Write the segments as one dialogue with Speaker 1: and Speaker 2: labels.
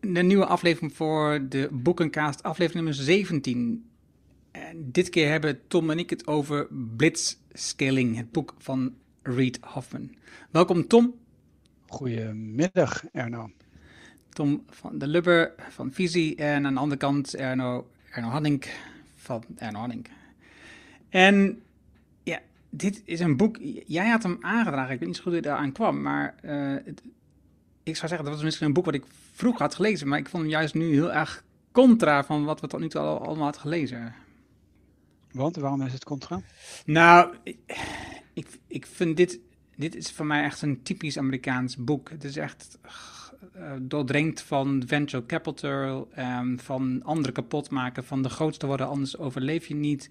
Speaker 1: de nieuwe aflevering voor de Boekenkaast, aflevering nummer 17. En dit keer hebben Tom en ik het over Blitzscaling, het boek van Reid Hoffman. Welkom Tom.
Speaker 2: Goedemiddag Erno.
Speaker 1: Tom van de Lubber van Visie en aan de andere kant Erno, Erno Hanning van Erno Hanning. En ja, dit is een boek, jij had hem aangedragen, ik weet niet zo goed hoe je eraan kwam, maar uh, het, ik zou zeggen, dat was misschien een boek wat ik vroeger had gelezen, maar ik vond hem juist nu heel erg contra van wat we tot nu toe allemaal had gelezen.
Speaker 2: Want, waarom is het contra?
Speaker 1: Nou, ik, ik vind dit, dit is voor mij echt een typisch Amerikaans boek. Het is echt uh, doordrenkt van venture capital, um, van anderen kapot maken, van de grootste worden, anders overleef je niet.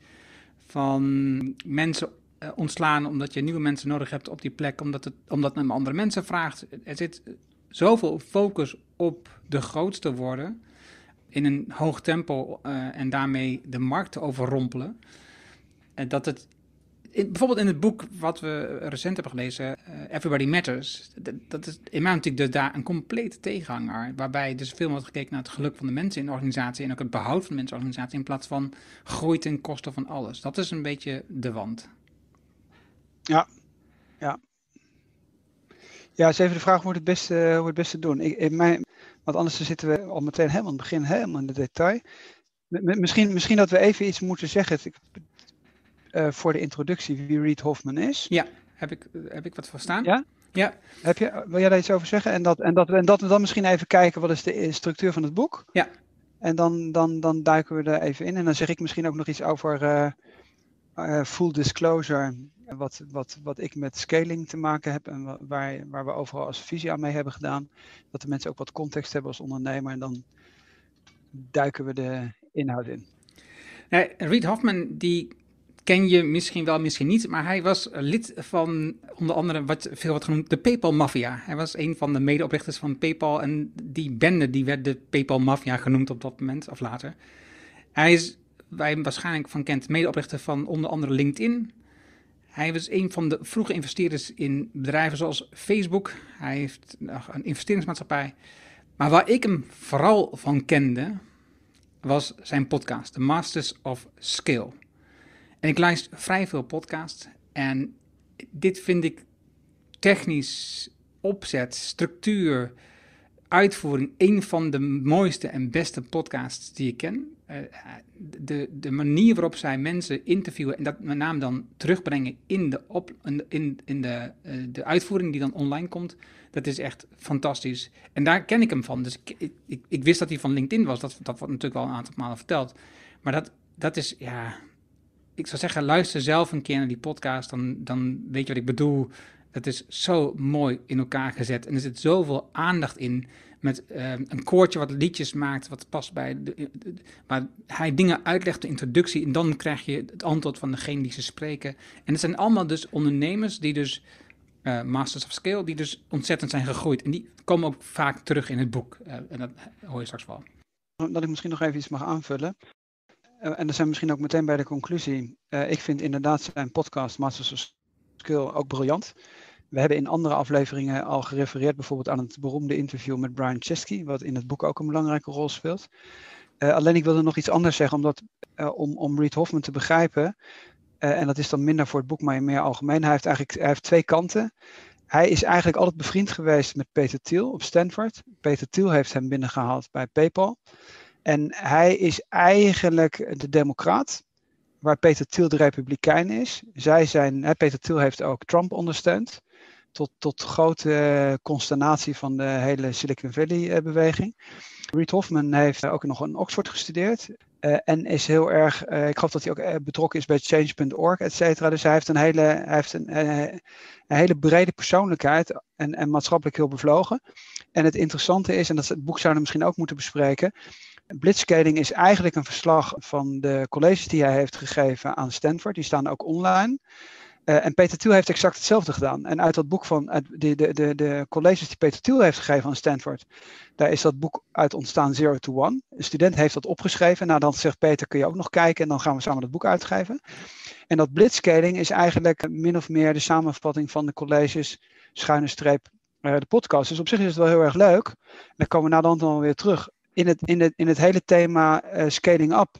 Speaker 1: Van mensen uh, ontslaan omdat je nieuwe mensen nodig hebt op die plek, omdat het omdat het andere mensen vraagt. Er zit zoveel focus op de grootste worden in een hoog tempo uh, en daarmee de markt overrompelen. En dat het, bijvoorbeeld in het boek wat we recent hebben gelezen, uh, Everybody Matters, dat, is in mijn optiek dus daar een complete tegenhanger, waarbij dus veel wordt gekeken naar het geluk van de mensen in de organisatie en ook het behoud van de mensen in organisatie in plaats van groei ten koste van alles. Dat is een beetje de wand.
Speaker 2: Ja, ja. Ja, is even de vraag hoe we het beste, hoe we het beste doen. Ik, in mijn, want anders zitten we al meteen helemaal aan het begin, helemaal in de detail. Misschien, misschien dat we even iets moeten zeggen uh, voor de introductie, wie Reed Hoffman is.
Speaker 1: Ja, heb ik, heb ik wat verstaan?
Speaker 2: Ja?
Speaker 1: Ja.
Speaker 2: Heb je, wil jij daar iets over zeggen? En dat, en, dat, en dat we dan misschien even kijken, wat is de structuur van het boek?
Speaker 1: Ja.
Speaker 2: En dan, dan, dan duiken we er even in. En dan zeg ik misschien ook nog iets over uh, uh, full disclosure wat, wat, wat ik met scaling te maken heb en waar, waar we overal als visie aan mee hebben gedaan. Dat de mensen ook wat context hebben als ondernemer en dan duiken we de inhoud in.
Speaker 1: Ja, Reed Hoffman, die ken je misschien wel, misschien niet, maar hij was lid van onder andere wat veel wordt genoemd de PayPal Mafia. Hij was een van de medeoprichters van PayPal en die bende die werd de PayPal Mafia genoemd op dat moment of later. Hij is, waar je hem waarschijnlijk van kent, medeoprichter van onder andere LinkedIn, hij was een van de vroege investeerders in bedrijven zoals Facebook. Hij heeft een investeringsmaatschappij. Maar waar ik hem vooral van kende, was zijn podcast, The Masters of Skill. En ik luister vrij veel podcasts. En dit vind ik technisch, opzet, structuur, uitvoering, een van de mooiste en beste podcasts die ik ken. De, de manier waarop zij mensen interviewen en dat met name dan terugbrengen in de, op, in, in de, uh, de uitvoering die dan online komt, dat is echt fantastisch. En daar ken ik hem van. Dus ik, ik, ik wist dat hij van LinkedIn was, dat, dat wordt natuurlijk al een aantal malen verteld. Maar dat, dat is, ja, ik zou zeggen, luister zelf een keer naar die podcast, dan, dan weet je wat ik bedoel. Het is zo mooi in elkaar gezet en er zit zoveel aandacht in met uh, een koortje wat liedjes maakt, wat past bij. De, waar hij dingen uitlegt, de introductie, en dan krijg je het antwoord van degene die ze spreken. En het zijn allemaal dus ondernemers die dus, uh, Masters of Scale, die dus ontzettend zijn gegroeid. En die komen ook vaak terug in het boek. Uh, en dat hoor je straks wel.
Speaker 2: Dat ik misschien nog even iets mag aanvullen. en dan zijn we misschien ook meteen bij de conclusie. ik vind inderdaad zijn podcast Masters of Skill ook briljant. We hebben in andere afleveringen al gerefereerd bijvoorbeeld aan het beroemde interview met Brian Chesky, wat in het boek ook een belangrijke rol speelt. Uh, alleen ik wilde nog iets anders zeggen, omdat, uh, om, om Reed Hoffman te begrijpen, uh, en dat is dan minder voor het boek, maar meer algemeen, hij heeft eigenlijk hij heeft twee kanten. Hij is eigenlijk altijd bevriend geweest met Peter Thiel op Stanford. Peter Thiel heeft hem binnengehaald bij PayPal. En hij is eigenlijk de democraat, waar Peter Thiel de republikein is. Zij zijn, Peter Thiel heeft ook Trump ondersteund tot, tot grote consternatie van de hele Silicon Valley-beweging. Reid Hoffman heeft ook nog in Oxford gestudeerd. Uh, en is heel erg, ik geloof dat hij ook betrokken is bij change.org, et cetera. Dus hij heeft een hele, hij heeft een, een hele brede persoonlijkheid en, en maatschappelijk heel bevlogen. En het interessante is, en dat het boek zouden we misschien ook moeten bespreken, Blitzscaling is eigenlijk een verslag van de colleges die hij heeft gegeven aan Stanford. Die staan ook online. Uh, en Peter Thiel heeft exact hetzelfde gedaan. En uit dat boek van uit de, de, de, de colleges die Peter Thiel heeft gegeven aan Stanford, daar is dat boek uit ontstaan Zero to One. Een student heeft dat opgeschreven. Nou, dan zegt Peter, kun je ook nog kijken en dan gaan we samen dat boek uitgeven. En dat blitzscaling is eigenlijk min of meer de samenvatting van de colleges, schuine streep, uh, de podcast. Dus op zich is het wel heel erg leuk. En dan komen we na dan weer terug in het, in het, in het hele thema uh, scaling up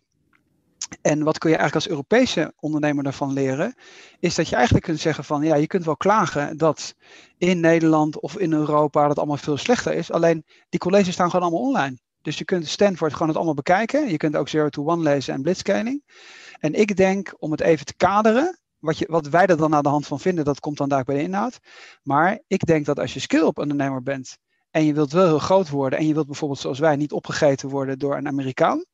Speaker 2: en wat kun je eigenlijk als Europese ondernemer daarvan leren, is dat je eigenlijk kunt zeggen van ja, je kunt wel klagen dat in Nederland of in Europa dat allemaal veel slechter is. Alleen die colleges staan gewoon allemaal online. Dus je kunt Stanford gewoon het allemaal bekijken. Je kunt ook Zero to One lezen en blitzscaling. En ik denk, om het even te kaderen, wat, je, wat wij er dan aan de hand van vinden, dat komt dan daar bij de inhoud. Maar ik denk dat als je skill-up ondernemer bent en je wilt wel heel groot worden en je wilt bijvoorbeeld zoals wij niet opgegeten worden door een Amerikaan,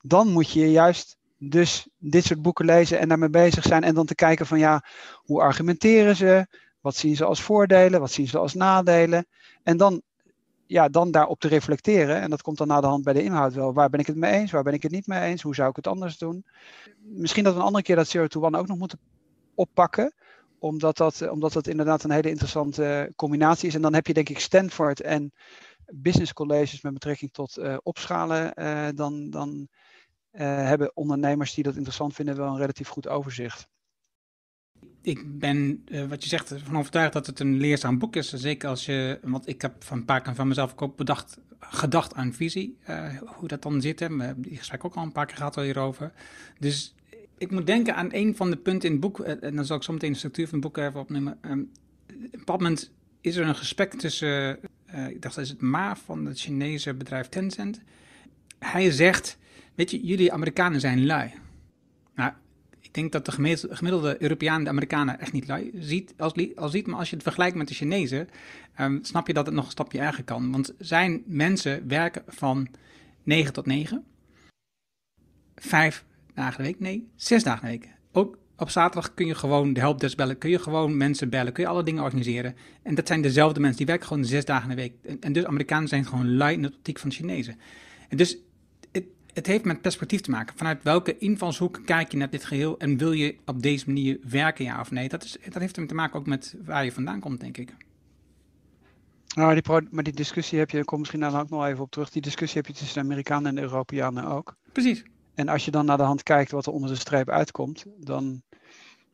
Speaker 2: dan moet je juist dus dit soort boeken lezen en daarmee bezig zijn. En dan te kijken van ja, hoe argumenteren ze? Wat zien ze als voordelen? Wat zien ze als nadelen? En dan, ja, dan daarop te reflecteren. En dat komt dan na de hand bij de inhoud wel. Waar ben ik het mee eens? Waar ben ik het niet mee eens? Hoe zou ik het anders doen? Misschien dat we een andere keer dat Zero to One ook nog moeten oppakken omdat dat, omdat dat inderdaad een hele interessante combinatie is. En dan heb je denk ik Stanford en business colleges met betrekking tot uh, opschalen. Uh, dan, dan hebben ondernemers die dat interessant vinden wel een relatief goed overzicht.
Speaker 1: Ik ben, uh, wat je zegt, ervan overtuigd dat het een leerzaam boek is. Zeker als je, want ik heb van een paar keer van mezelf ook bedacht, gedacht aan visie. Uh, hoe dat dan zit. Hè. We hebben die gesprek ook al een paar keer gehad al hierover. Dus ik moet denken aan een van de punten in het boek. En dan zal ik zo meteen de structuur van het boek even opnemen. Um, op een moment is er een gesprek tussen, ik dacht dat is het Ma van het Chinese bedrijf Tencent. Hij zegt Weet je, jullie Amerikanen zijn lui. Nou, ik denk dat de gemiddelde Europeaan de Amerikanen echt niet lui ziet, als, ziet. Maar als je het vergelijkt met de Chinezen, um, snap je dat het nog een stapje erger kan. Want zijn mensen werken van 9 tot 9. Vijf dagen de week? Nee, zes dagen de week. Ook op zaterdag kun je gewoon de helpdesk bellen, kun je gewoon mensen bellen, kun je alle dingen organiseren. En dat zijn dezelfde mensen, die werken gewoon zes dagen de week. En, en dus Amerikanen zijn gewoon lui in de optiek van Chinezen. En dus het heeft met perspectief te maken. Vanuit welke invalshoek kijk je naar dit geheel en wil je op deze manier werken, ja of nee? Dat, is, dat heeft te maken ook met waar je vandaan komt, denk ik.
Speaker 2: Nou, die maar die discussie heb je, ik kom misschien daar ook nog even op terug. Die discussie heb je tussen de Amerikanen en de Europeanen ook.
Speaker 1: Precies.
Speaker 2: En als je dan naar de hand kijkt wat er onder de streep uitkomt, dan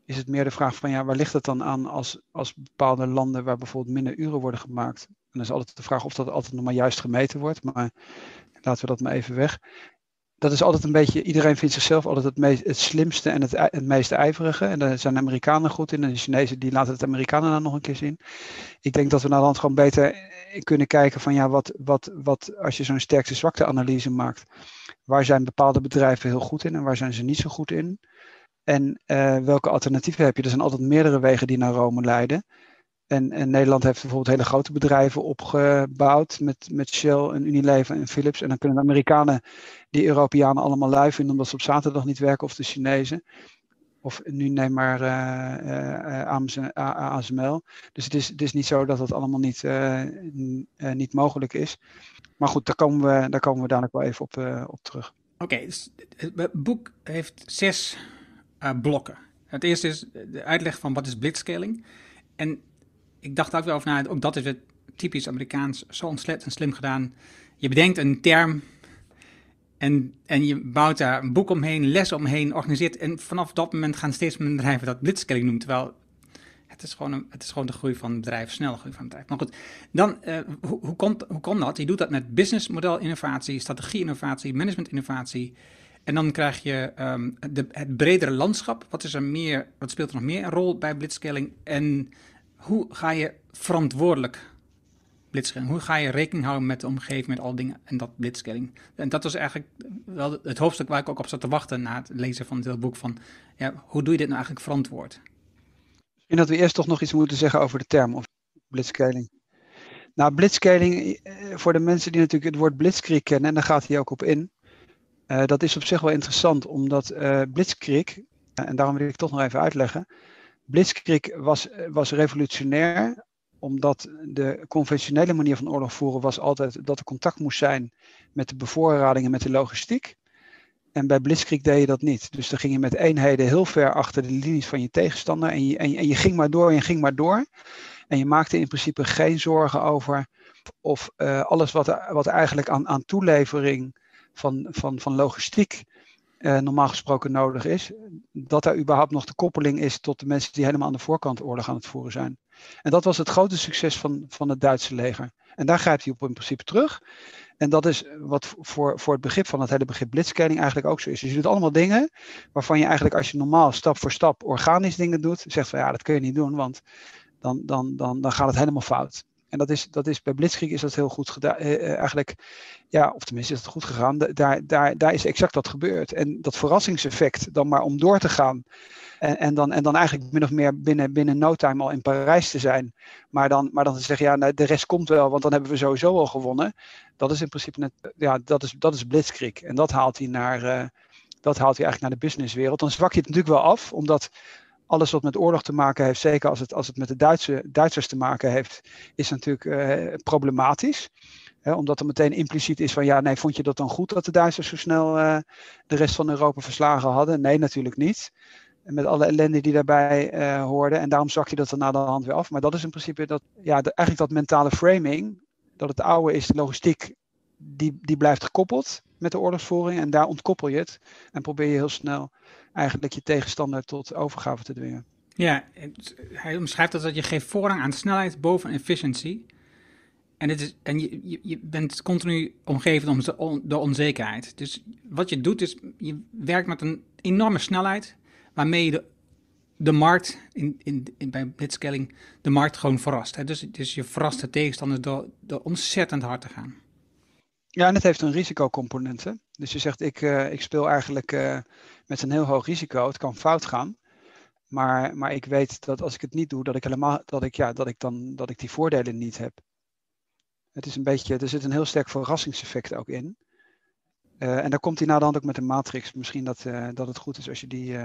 Speaker 2: is het meer de vraag van ja, waar ligt het dan aan als, als bepaalde landen waar bijvoorbeeld minder uren worden gemaakt? En dan is altijd de vraag of dat altijd nog maar juist gemeten wordt, maar laten we dat maar even weg dat is altijd een beetje, iedereen vindt zichzelf altijd het, meest, het slimste en het, meest ijverige. En daar zijn de Amerikanen goed in. En de Chinezen die laten het Amerikanen dan nog een keer zien. Ik denk dat we naar land gewoon beter kunnen kijken van ja, wat, wat, wat als je zo'n sterkste zwakte analyse maakt. Waar zijn bepaalde bedrijven heel goed in en waar zijn ze niet zo goed in? En uh, welke alternatieven heb je? Er zijn altijd meerdere wegen die naar Rome leiden. En, en, Nederland heeft bijvoorbeeld hele grote bedrijven opgebouwd met, met Shell en Unilever en Philips. En dan kunnen de Amerikanen die Europeanen allemaal lui vinden omdat ze op zaterdag niet werken of de Chinezen. Of nu neem maar uh, uh, ASML. Dus het is, het is niet zo dat het allemaal niet, uh, niet mogelijk is. Maar goed, daar komen we, daar komen we dadelijk wel even op, op terug.
Speaker 1: Oké, dus het boek heeft zes blokken. Het eerste is de uitleg van wat is blitzscaling. En ik dacht ook wel over na, ook dat is het typisch Amerikaans, zo ontzettend slim gedaan. Je bedenkt een term en, en je bouwt daar een boek omheen, les omheen, organiseert. En vanaf dat moment gaan steeds meer bedrijven dat blitzscaling noemen. Terwijl het is, gewoon het is gewoon de groei van het bedrijf, snelle groei van het bedrijf. Maar goed, dan, uh, hoe, hoe, komt, hoe komt dat? Je doet dat met businessmodel innovatie, strategie innovatie, management innovatie. En dan krijg je um, de, het bredere landschap. Wat, is er meer, wat speelt er nog meer een rol bij blitzscaling? En hoe ga je verantwoordelijk blitzscaling? Hoe ga je rekening houden met de omgeving, met al dingen en dat blitzscaling? En dat was eigenlijk wel het hoofdstuk waar ik ook op zat te wachten na het lezen van dit boek. Van, ja, hoe doe je dit nou eigenlijk verantwoord?
Speaker 2: Misschien dat we eerst toch nog iets moeten zeggen over de term of blitzscaling. Nou, blitzscaling, eh, voor de mensen die natuurlijk het woord blitzkrieg kennen, en daar gaat hij ook op in. Uh, dat is op zich wel interessant, omdat uh, blitzkrieg, en daarom wil ik toch nog even uitleggen. Blitzkrieg was, was revolutionair omdat de conventionele manier van oorlog voeren was altijd dat er contact moest zijn met de bevoorrading en met de logistiek. En bij Blitzkrieg deed je dat niet. Dus dan ging je met eenheden heel ver achter de linies van je tegenstander. En je, en je, ging maar door en je ging maar door. En je maakte in principe geen zorgen over of uh, alles wat, wat eigenlijk aan, aan toelevering van, van, van logistiek uh, normaal gesproken nodig is, dat daar überhaupt nog de koppeling is tot de mensen die helemaal aan de voorkant oorlog aan het voeren zijn. En dat was het grote succes van, van het Duitse leger. En daar grijpt hij op in principe terug. En dat is wat voor, voor het begrip van het hele begrip blitzscanning eigenlijk ook zo is. Dus je doet allemaal dingen waarvan je eigenlijk als je normaal stap voor stap organisch dingen doet, zegt van ja, dat kun je niet doen, want dan, dan, dan, dan gaat het helemaal fout. En dat is, dat is bij Blitzkrieg is dat heel goed gedaan. Eh, eh, eigenlijk, ja, of tenminste is het goed gegaan. Daar, daar, daar is exact dat gebeurd. En dat verrassingseffect, dan maar om door te gaan. En, en, dan, en dan eigenlijk min of meer binnen, binnen no time al in Parijs te zijn. Maar dan, maar dan te zeggen, ja, nou, de rest komt wel, want dan hebben we sowieso al gewonnen. Dat is in principe net, ja, dat is, dat is Blitzkrieg. En dat haalt hij naar, uh, dat haalt hij eigenlijk naar de businesswereld. Dan zwak je het natuurlijk wel af, omdat alles wat met oorlog te maken heeft, zeker als het, als het met de Duitse, Duitsers te maken heeft, is natuurlijk uh, problematisch. omdat er meteen impliciet is van ja, nee, vond je dat dan goed dat de Duitsers zo snel uh, de rest van Europa verslagen hadden? Nee, natuurlijk niet. Met alle ellende die daarbij uh, hoorde. En daarom zag je dat er na de hand weer af. Maar dat is in principe dat, ja, eigenlijk dat mentale framing. Dat het oude is, de logistiek, die, die blijft gekoppeld met de oorlogsvoering. En daar ontkoppel je het. En probeer je heel snel eigenlijk je tegenstander tot overgave te dwingen.
Speaker 1: Ja, hij omschrijft dat, dat je geeft voorrang aan snelheid boven efficiëntie. En, dit is, en je, je, je bent continu omgeven door de onzekerheid. Dus wat je doet is, je werkt met een enorme snelheid, waarmee je de, de markt, in, in, in, bij blitzscaling, de markt gewoon verrast. Hè? Dus, dus je verrast de tegenstander door, door ontzettend hard te gaan.
Speaker 2: Ja, en het heeft een risicocomponent. Hè? Dus je zegt, ik, uh, ik speel eigenlijk uh, met een heel hoog risico. Het kan fout gaan. Maar, maar ik weet dat als ik het niet doe, dat ik helemaal dat ik, ja, dat ik dan dat ik die voordelen niet heb. Het is een beetje, er zit een heel sterk verrassingseffect ook in. Uh, en daar komt hij na de hand ook met een matrix. Misschien dat, dat het goed is als je die,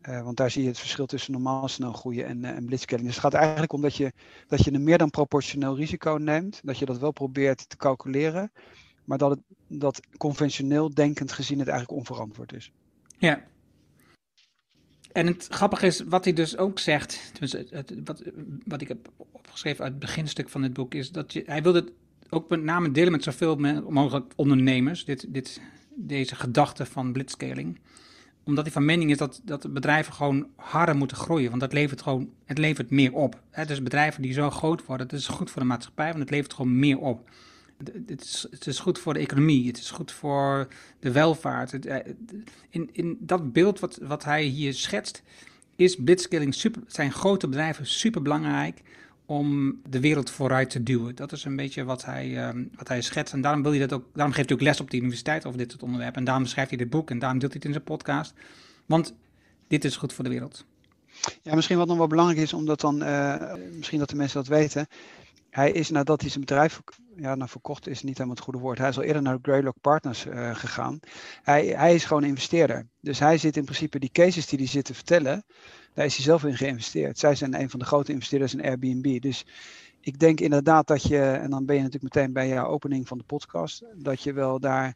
Speaker 2: want daar zie je het verschil tussen normaal snel groeien en, uh, en blitzscaling. Dus het gaat eigenlijk om dat je, dat je een meer dan proportioneel risico neemt. Dat je dat wel probeert te calculeren. Maar dat, het, dat conventioneel denkend gezien het eigenlijk onverantwoord is.
Speaker 1: Ja. En het grappige is, wat hij dus ook zegt, wat, wat ik heb opgeschreven uit het beginstuk van dit boek, is dat je, hij wilde het ook met name delen met zoveel mogelijk ondernemers, dit, dit, deze gedachte van blitzscaling omdat hij van mening is dat, dat bedrijven gewoon harder moeten groeien. Want dat levert gewoon, het levert meer op. Hè? Dus bedrijven die zo groot worden, dat is goed voor de maatschappij, want het levert gewoon meer op. Het is, het is goed voor de economie, het is goed voor de welvaart. Eh, in, in dat beeld wat, wat hij hier schetst, is zijn grote bedrijven super belangrijk om de wereld vooruit te duwen. Dat is een beetje wat hij, um, wat hij schetst. En daarom, wil dat ook, daarom geeft hij ook les op de universiteit over dit soort onderwerpen. En daarom schrijft hij dit boek en daarom deelt hij het in zijn podcast. Want dit is goed voor de wereld.
Speaker 2: Ja, misschien wat nog wel belangrijk is, omdat dan, uh, misschien dat de mensen dat weten. Hij is nadat hij zijn bedrijf ja, nou, verkocht is niet helemaal het goede woord. Hij is al eerder naar Greylock Partners uh, gegaan. Hij, hij is gewoon investeerder. Dus hij zit in principe die cases die hij zit te vertellen, daar is hij zelf in geïnvesteerd. Zij zijn een van de grote investeerders in Airbnb. Dus ik denk inderdaad dat je, en dan ben je natuurlijk meteen bij jouw opening van de podcast, dat je wel daar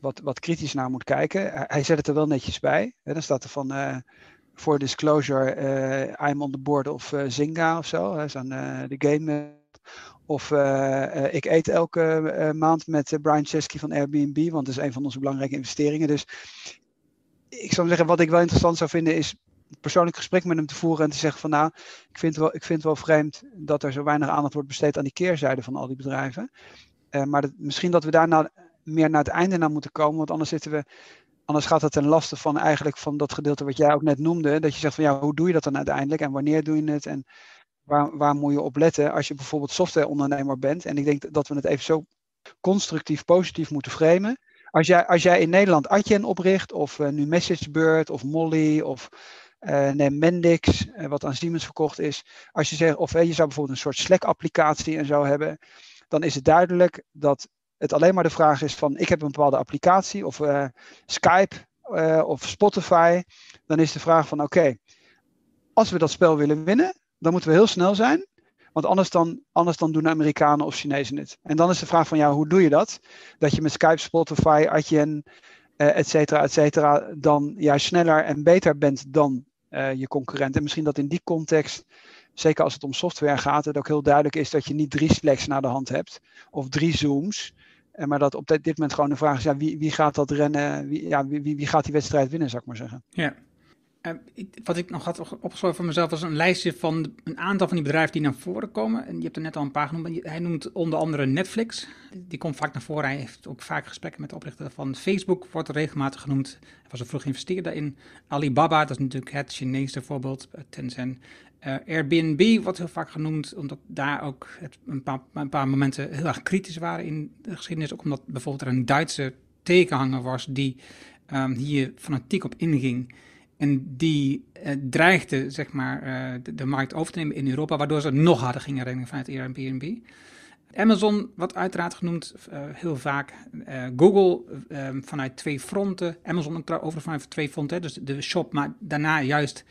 Speaker 2: wat, wat kritisch naar moet kijken. Hij zet het er wel netjes bij. Hè, dan staat er van, uh, for disclosure, uh, I'm on the board of Zynga of zo. Hè, zo'n de game. Of ik eet elke maand met Brian Chesky van Airbnb, want dat is een van onze belangrijke investeringen. Dus ik zou zeggen, wat ik wel interessant zou vinden is persoonlijk gesprek met hem te voeren en te zeggen van nou, ik vind, wel, ik vind het wel vreemd dat er zo weinig aandacht wordt besteed aan die keerzijde van al die bedrijven. Maar dat, misschien dat we daar nou meer naar het einde naar moeten komen, want anders zitten we, anders gaat het ten laste van eigenlijk van dat gedeelte wat jij ook net noemde, dat je zegt van ja, hoe doe je dat dan uiteindelijk en wanneer doe je het en waar, moet je op letten als je bijvoorbeeld softwareondernemer bent. En ik denk dat we het even zo constructief positief moeten framen. Als jij, als jij in Nederland Adyen opricht, of uh, nu MessageBird, of Molly, of uh, nee, Mendix, uh, wat aan Siemens verkocht is. Als je zegt, of je zou bijvoorbeeld een soort Slack-applicatie en zo hebben, dan is het duidelijk dat het alleen maar de vraag is van, ik heb een bepaalde applicatie, of Skype, of Spotify. Dan is de vraag van, oké, als we dat spel willen winnen, dan moeten we heel snel zijn. Want anders dan, anders dan doen de Amerikanen of Chinezen het. En dan is de vraag van ja, hoe doe je dat? Dat je met Skype, Spotify, Adyen, uh, et cetera, et cetera, dan juist sneller en beter bent dan uh, je concurrent. En misschien dat in die context, zeker als het om software gaat, het ook heel duidelijk is dat je niet drie Slacks naar de hand hebt of drie Zooms. Uh, maar dat op dit moment gewoon de vraag is, ja, wie, wie gaat dat rennen, wie, ja, wie, wie gaat die wedstrijd winnen, zou ik maar zeggen.
Speaker 1: Ja, uh, wat ik nog had opgeschreven voor mezelf was een lijstje van een aantal van die bedrijven die naar voren komen. En je hebt er net al een paar genoemd. Hij noemt onder andere Netflix. Die komt vaak naar voren. Hij heeft ook vaak gesprekken met de oprichter van Facebook. Wordt regelmatig genoemd. Hij was een vroeg investeerder in. Alibaba, dat is natuurlijk het Chinese voorbeeld. Eh, Tencent. Uh, Airbnb wordt heel vaak genoemd, omdat daar ook het een, paar, een paar momenten heel erg kritisch waren in de geschiedenis. Ook omdat bijvoorbeeld er een Duitse tekenhanger was die um, hier fanatiek op inging. En die uh, dreigde zeg maar, uh, de, markt over te nemen in Europa, waardoor ze nog harder gingen rennen vanuit Airbnb. Amazon wordt uiteraard genoemd uh, heel vaak. Google vanuit twee fronten. Amazon over vanuit twee fronten, dus de shop, maar daarna juist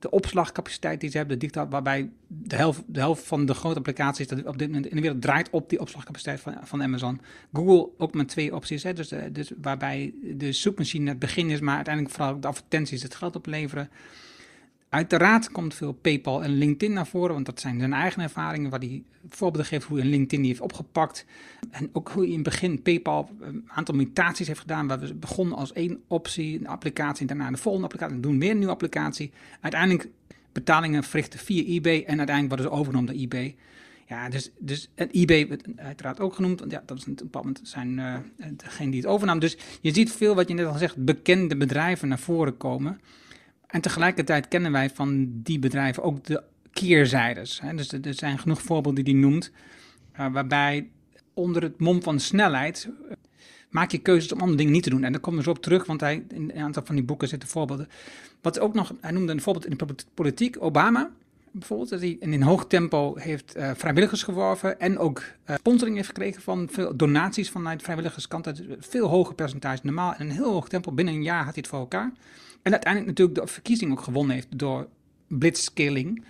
Speaker 1: de opslagcapaciteit die ze hebben, de waarbij de helft, de helft van de grote applicaties dat op dit moment in de wereld draait op die opslagcapaciteit van, van Amazon. Google ook met twee opties, hè, dus, dus waarbij de zoekmachine het begin is, maar uiteindelijk vooral de advertenties het geld opleveren. Uiteraard komt veel PayPal en LinkedIn naar voren, want dat zijn zijn eigen ervaringen, waar hij voorbeelden geeft hoe een LinkedIn die heeft opgepakt. En ook hoe hij in het begin PayPal een aantal mutaties heeft gedaan, waar we begonnen als één optie, een applicatie, en daarna de volgende applicatie, en doen weer een nieuwe applicatie. Uiteindelijk betalingen verrichten via eBay en uiteindelijk worden ze overgenomen door eBay. Ja, dus, dus en eBay wordt uiteraard ook genoemd, want ja, dat is een bepaald moment zijn uh, degene die het overnam. Dus je ziet veel, wat je net al zegt, bekende bedrijven naar voren komen. En tegelijkertijd kennen wij van die bedrijven ook de keerzijdes. Hè? Dus er zijn genoeg voorbeelden die hij noemt, uh, waarbij onder het mom van snelheid uh, maak je keuzes om andere dingen niet te doen. En daar komen we zo op terug, want hij, in een aantal van die boeken zitten voorbeelden. Wat ook nog, hij noemde een voorbeeld in de politiek, Obama bijvoorbeeld, dat hij in hoog tempo heeft uh, vrijwilligers geworven en ook uh, sponsoring heeft gekregen van veel donaties vanuit vrijwilligerskant. Dat is veel hoger percentage normaal en een heel hoog tempo. Binnen een jaar had hij het voor elkaar. En uiteindelijk natuurlijk de verkiezing ook gewonnen heeft door blitzscaling.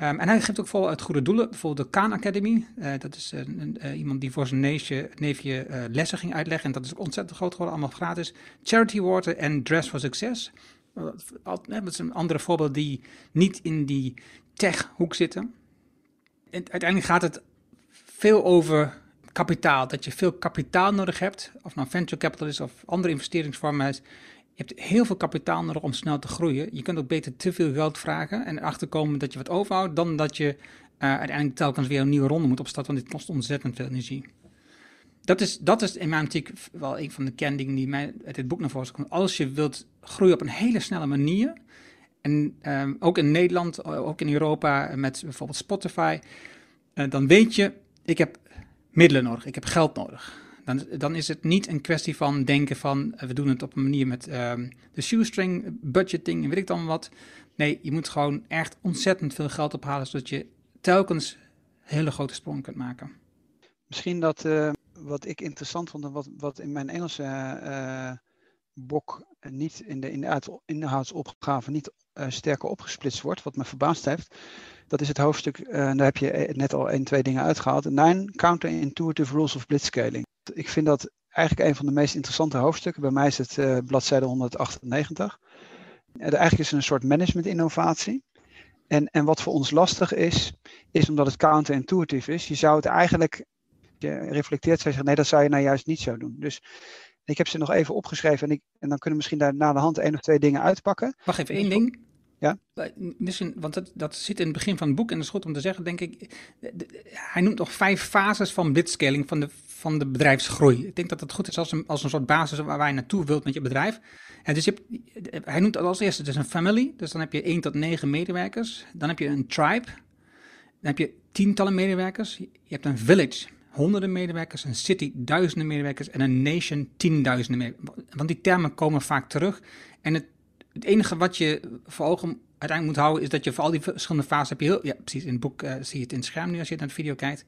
Speaker 1: Um, en hij geeft ook vol uit goede doelen. Bijvoorbeeld de Khan Academy. Uh, dat is uh, iemand die voor zijn neefje, neefje lessen ging uitleggen. En dat is ontzettend groot geworden, allemaal gratis. Charity Water en Dress for Success. dat een andere voorbeeld die niet in die tech-hoek zitten. En uiteindelijk gaat het veel over kapitaal. Dat je veel kapitaal nodig hebt. Of nou venture capital is of andere investeringsvormen. Je hebt heel veel kapitaal nodig om snel te groeien. Je kunt ook beter te veel geld vragen en erachter komen dat je wat overhoudt, dan dat je uh, uiteindelijk telkens weer een nieuwe ronde moet opstarten, want dit kost ontzettend veel energie. Dat is, dat is in mijn optiek wel een van de kendingen die mij uit dit boek naar voren komt. Als je wilt groeien op een hele snelle manier, en um, ook in Nederland, ook in Europa, met bijvoorbeeld Spotify, uh, dan weet je, ik heb middelen nodig, ik heb geld nodig. Dan, dan is het niet een kwestie van denken van eh, we doen het op een manier met um, de shoestring, budgeting en weet ik dan wat. Nee, je moet gewoon echt ontzettend veel geld ophalen zodat je telkens hele grote sprongen kunt maken.
Speaker 2: Misschien dat uh, wat ik interessant vond en wat, wat in mijn Engelse uh, niet in de, in de inhoudsopgave niet sterker opgesplitst wordt, wat me verbaasd heeft. Dat is het hoofdstuk, uh, daar heb je net al één, twee dingen uitgehaald. Nine Counterintuitive Rules of Blitzscaling ik vind dat eigenlijk een van de meest interessante hoofdstukken. Bij mij is het uh, bladzijde 198. Uh, eigenlijk is het een soort management-innovatie. En, en wat voor ons lastig is, is omdat het counterintuitive is. Je zou het eigenlijk, je reflecteert, zou zeggen, nee, dat zou je nou juist niet zo doen. Dus ik heb ze nog even opgeschreven en, ik, en dan kunnen we misschien daar na de hand één of twee dingen uitpakken.
Speaker 1: Wacht even, één ding. Ja? Misschien, want dat, dat zit in het begin van het boek en dat is goed om te zeggen, denk ik. Hij noemt nog vijf fases van blitzscaling van de, van de bedrijfsgroei. Ik denk dat het goed is als een, als een soort basis waar je naartoe wilt met je bedrijf. En dus je hij noemt als eerste dus een family, dus dan heb je 1 tot 9 medewerkers. Dan heb je een tribe, dan heb je tientallen medewerkers. Je hebt een village, honderden medewerkers, een city, duizenden medewerkers en een nation, tienduizenden medewerkers. Want die termen komen vaak terug. En het het enige wat je voor ogen uiteindelijk moet houden, is dat je voor al die verschillende fases heb je heel, ja precies, in het boek uh, zie je het in het scherm nu als je naar de video kijkt.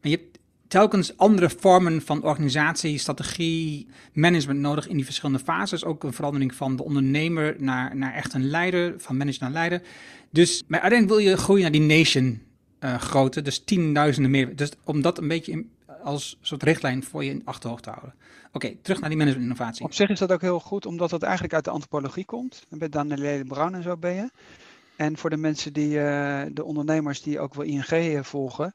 Speaker 1: Maar je hebt telkens andere vormen van organisatie, strategie, management nodig in die verschillende fases. Ook een verandering van de ondernemer naar, naar echt een leider, van manager naar leider. Dus maar uiteindelijk wil je groeien naar die nation uh, grootte, dus tienduizenden meer. Dus om dat een beetje als soort richtlijn voor je in achterhoofd te houden. Oké, terug naar die management innovatie.
Speaker 2: Op zich is dat ook heel goed, omdat dat eigenlijk uit de antropologie komt. Met Danielle Brown en zo ben je. En voor de mensen die, uh, de ondernemers die ook wel ING volgen,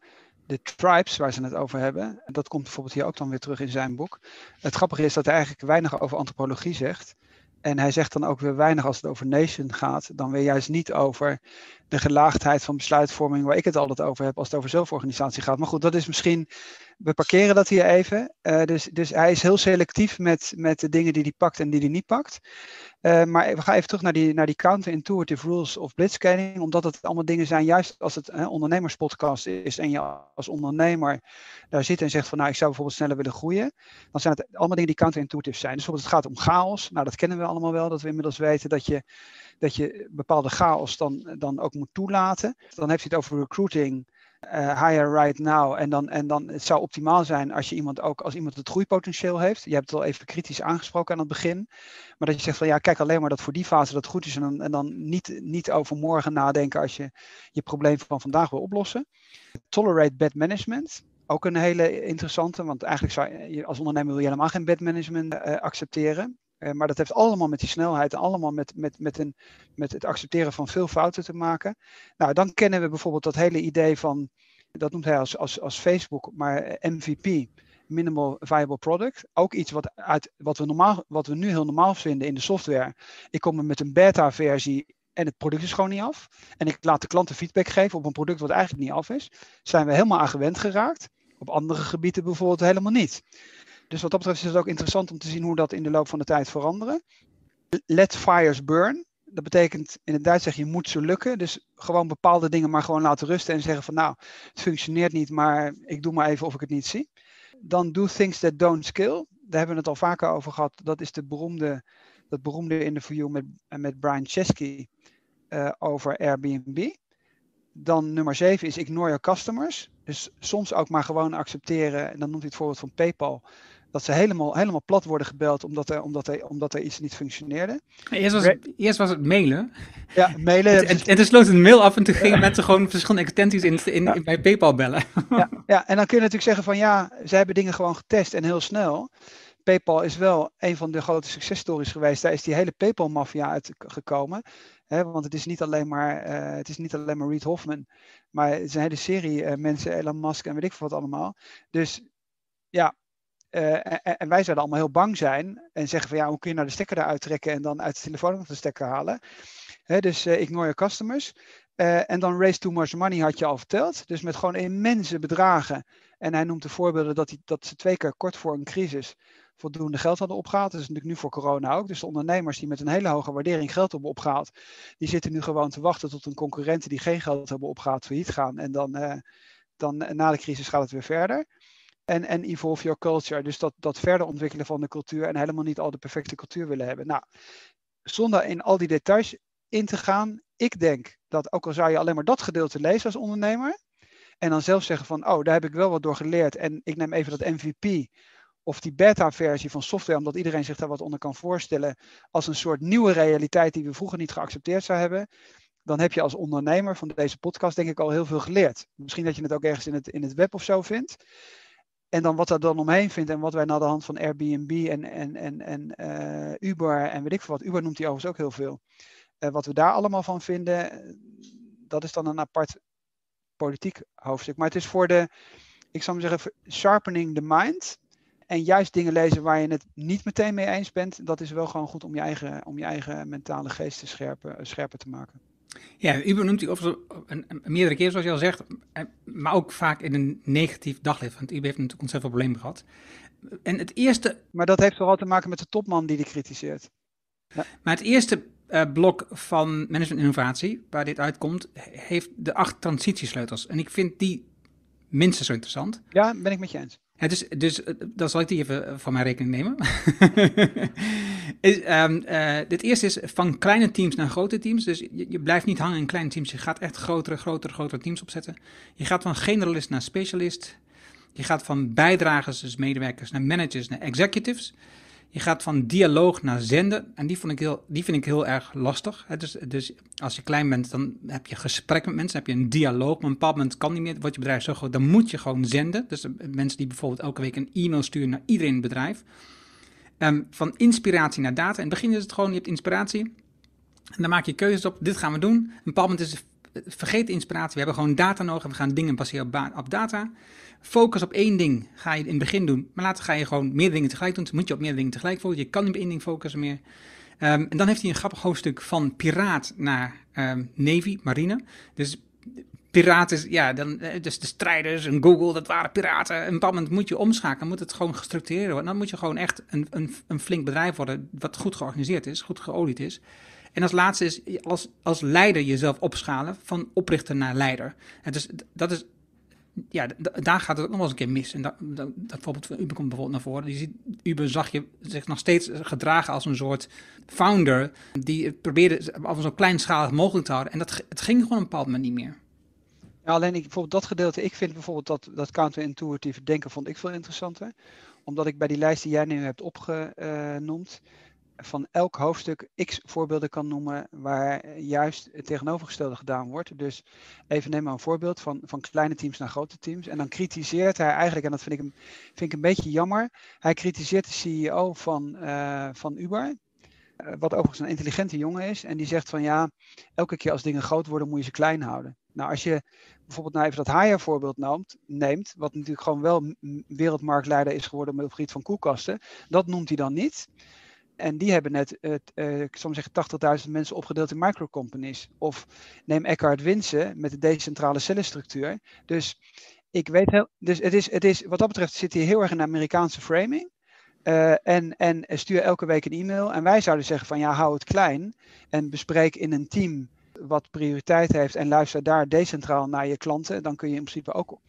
Speaker 2: de tribes waar ze het over hebben, dat komt bijvoorbeeld hier ook dan weer terug in zijn boek. Het grappige is dat hij eigenlijk weinig over antropologie zegt. En hij zegt dan ook weer weinig als het over nation gaat, dan weer juist niet over de gelaagdheid van besluitvorming waar ik het altijd over heb als het over zelforganisatie gaat. Maar goed, dat is misschien, we parkeren dat hier even. Uh, dus, dus hij is heel selectief met, met de dingen die hij pakt en die hij niet pakt. Uh, maar we gaan even terug naar die, naar die counterintuitive rules of blitzscaling, omdat het allemaal dingen zijn, juist als het een ondernemerspodcast is en je als ondernemer daar zit en zegt van nou ik zou bijvoorbeeld sneller willen groeien, dan zijn het allemaal dingen die counterintuitive zijn. Dus bijvoorbeeld het gaat om chaos, nou dat kennen we allemaal wel, dat we inmiddels weten dat je, dat je bepaalde chaos dan, dan ook moet toelaten. Dan heeft hij het over recruiting, uh, hire right now. En dan, en dan het zou optimaal zijn als je iemand ook als iemand het groeipotentieel heeft. Je hebt het al even kritisch aangesproken aan het begin. Maar dat je zegt van ja, kijk alleen maar dat voor die fase dat goed is. En dan, en dan niet, niet over morgen nadenken als je je probleem van vandaag wil oplossen. Tolerate bad management. Ook een hele interessante, want eigenlijk zou je als ondernemer wil je helemaal geen bad management uh, accepteren. Uh, maar dat heeft allemaal met die snelheid en allemaal met, met, met, een, met het accepteren van veel fouten te maken. Nou, dan kennen we bijvoorbeeld dat hele idee van, dat noemt hij als, als, als Facebook, maar MVP, Minimal Viable Product. Ook iets wat, uit, wat, we normaal, wat we nu heel normaal vinden in de software. Ik kom er met een beta-versie en het product is gewoon niet af. En ik laat de klanten feedback geven op een product wat eigenlijk niet af is. Zijn we helemaal aan gewend geraakt. Op andere gebieden bijvoorbeeld helemaal niet. Dus wat dat betreft is het ook interessant om te zien hoe dat in de loop van de tijd veranderen. Let fires burn. Dat betekent in het Duits zeg je moet ze lukken. Dus gewoon bepaalde dingen maar gewoon laten rusten en zeggen van nou, het functioneert niet, maar ik doe maar even of ik het niet zie. Dan do things that don't skill. Daar hebben we het al vaker over gehad. Dat is de beroemde, dat beroemde interview met, met Brian Chesky uh, over Airbnb. Dan nummer 7 is ignore your customers. Dus soms ook maar gewoon accepteren. En dan noemt hij het voorbeeld van PayPal dat ze helemaal, helemaal plat worden gebeld omdat er, omdat, er, omdat er iets niet functioneerde.
Speaker 1: Eerst was, het, eerst was het mailen.
Speaker 2: Ja, mailen.
Speaker 1: en, en, en toen sloot een mail af en toen gingen mensen gewoon verschillende extensies in, in, bij PayPal bellen.
Speaker 2: ja, ja, en dan kun je natuurlijk zeggen van ja, ze hebben dingen gewoon getest en heel snel. PayPal is wel een van de grote successtories geweest. Daar is die hele PayPal-maffia uitgekomen. Hè, want het is, niet alleen maar, uh, het is niet alleen maar Reid Hoffman, maar het is een hele serie uh, mensen, Elon Musk en weet ik veel wat allemaal. Dus ja, uh, en, wij zouden allemaal heel bang zijn en zeggen van ja, hoe kun je nou de stekker eruit trekken en dan uit de telefoon nog de stekker halen. Dus uh, ignore your customers. Uh, en dan raise too much money had je al verteld. Dus met gewoon immense bedragen. En hij noemt de voorbeelden dat, hij, dat ze twee keer kort voor een crisis voldoende geld hadden opgehaald. Dat is natuurlijk nu voor corona ook. Dus de ondernemers die met een hele hoge waardering geld hebben opgehaald, die zitten nu gewoon te wachten tot een concurrenten die geen geld hebben opgehaald failliet gaan. En dan, dan na de crisis gaat het weer verder en, en evolve your culture. Dus dat, dat verder ontwikkelen van de cultuur en helemaal niet al de perfecte cultuur willen hebben. Nou, zonder in al die details in te gaan, ik denk dat ook al zou je alleen maar dat gedeelte lezen als ondernemer, en dan zelf zeggen van, oh, daar heb ik wel wat door geleerd en ik neem even dat MVP of die beta-versie van software, omdat iedereen zich daar wat onder kan voorstellen, als een soort nieuwe realiteit die we vroeger niet geaccepteerd zou hebben, dan heb je als ondernemer van deze podcast denk ik al heel veel geleerd. Misschien dat je het ook ergens in het, in het web of zo vindt. En dan wat er dan omheen vindt en wat wij naar de hand van Airbnb en, en, en, en uh, Uber en weet ik veel wat, Uber noemt hij overigens ook heel veel. Uh, wat we daar allemaal van vinden, dat is dan een apart politiek hoofdstuk. Maar het is voor de, ik zou maar zeggen, sharpening the mind. En juist dingen lezen waar je het niet meteen mee eens bent, dat is wel gewoon goed om je eigen, om je eigen mentale geest te scherpen, scherper te maken.
Speaker 1: Ja, u benoemt u meerdere keer, zoals je al zegt, maar ook vaak in een negatief daglicht. Want u heeft natuurlijk ontzettend veel problemen gehad. En het eerste.
Speaker 2: Maar dat heeft vooral te maken met de topman die die kritiseert.
Speaker 1: Ja. Maar het eerste uh, blok van management innovatie, waar dit uitkomt, heeft de acht transitiesleutels. En ik vind die minstens zo interessant.
Speaker 2: Ja, ben ik met je eens.
Speaker 1: Dus, dus eh, dan zal ik die even eh, van mijn rekening nemen. is, um, uh, dit eerste is van kleine teams naar grote teams. Dus je, je, blijft niet hangen in kleine teams. Je gaat echt grotere, grotere, grotere teams opzetten. Je gaat van generalist naar specialist. Je gaat van bijdragers, dus medewerkers, naar managers, naar executives. Je gaat van dialoog naar zenden en die, vond ik heel, die vind ik heel erg lastig. Dus, dus als je klein bent, dan heb je gesprek met mensen, heb je een dialoog. Maar een bepaald moment kan niet meer, wordt je bedrijf zo groot, dan moet je gewoon zenden. Dus mensen die bijvoorbeeld elke week een e-mail sturen naar iedereen in het bedrijf. Ehm, van inspiratie naar data. In het begin is het gewoon, je hebt inspiratie. En dan maak je keuzes op, dit gaan we doen. Een bepaald moment is het vergeet de inspiratie. We hebben gewoon data nodig en we gaan dingen baseren op, data. Focus op één ding ga je in het begin doen, maar later ga je gewoon meer dingen tegelijk doen. Dus moet je op meer dingen tegelijk focussen. Je kan niet op één ding focussen meer. Um, en dan heeft hij een grappig hoofdstuk van piraat naar um, Navy, marine. Dus piraten, ja, dan, eh, dus de strijders en Google, dat waren piraten. En op een moet je omschakelen, moet het gewoon gestructureerd worden. Dan moet je gewoon echt een, een, een flink bedrijf worden, wat goed georganiseerd is, goed geolied is. En als laatste is als, als leider jezelf opschalen van oprichter naar leider. En dus dat is, ja, daar gaat het ook nog wel eens een keer mis. En dat, dat, voorbeeld van Uber komt bijvoorbeeld naar voren. Je ziet, Uber zag je zich nog steeds gedragen als een soort founder. Die probeerde af zo kleinschalig mogelijk te houden. En dat, het ging gewoon een bepaald moment niet meer.
Speaker 2: Ja, alleen ik, bijvoorbeeld dat gedeelte, ik vind bijvoorbeeld dat, dat denken vond ik veel interessanter. Omdat ik bij die lijst die jij nu hebt opgenoemd, van elk hoofdstuk x voorbeelden kan noemen waar juist het tegenovergestelde gedaan wordt. Dus even neem maar een voorbeeld van, van kleine teams naar grote teams. En dan kritiseert hij eigenlijk, en dat vind ik, vind ik een beetje jammer, hij kritiseert de CEO van, uh, van Uber. Uh, wat overigens een intelligente jongen is. En die zegt van ja, elke keer als dingen groot worden moet je ze klein houden. Nou, als je bijvoorbeeld nou even dat Haya voorbeeld neemt, neemt, wat natuurlijk gewoon wel wereldmarktleider is geworden met het gebied van koelkasten, dat noemt hij dan niet. En die hebben net, uh, ik maar zeggen, 80.000 mensen opgedeeld in microcompanies. Of neem Eckhart Winsen met de decentrale cellenstructuur. Dus ik weet heel, dus het is, het is, wat dat betreft zit hij heel erg in de Amerikaanse framing. Uh, en, en stuur elke week een e-mail. En wij zouden zeggen van ja, hou het klein. En bespreek in een team wat prioriteit heeft. En luister daar decentraal naar je klanten. Dan kun je in principe ook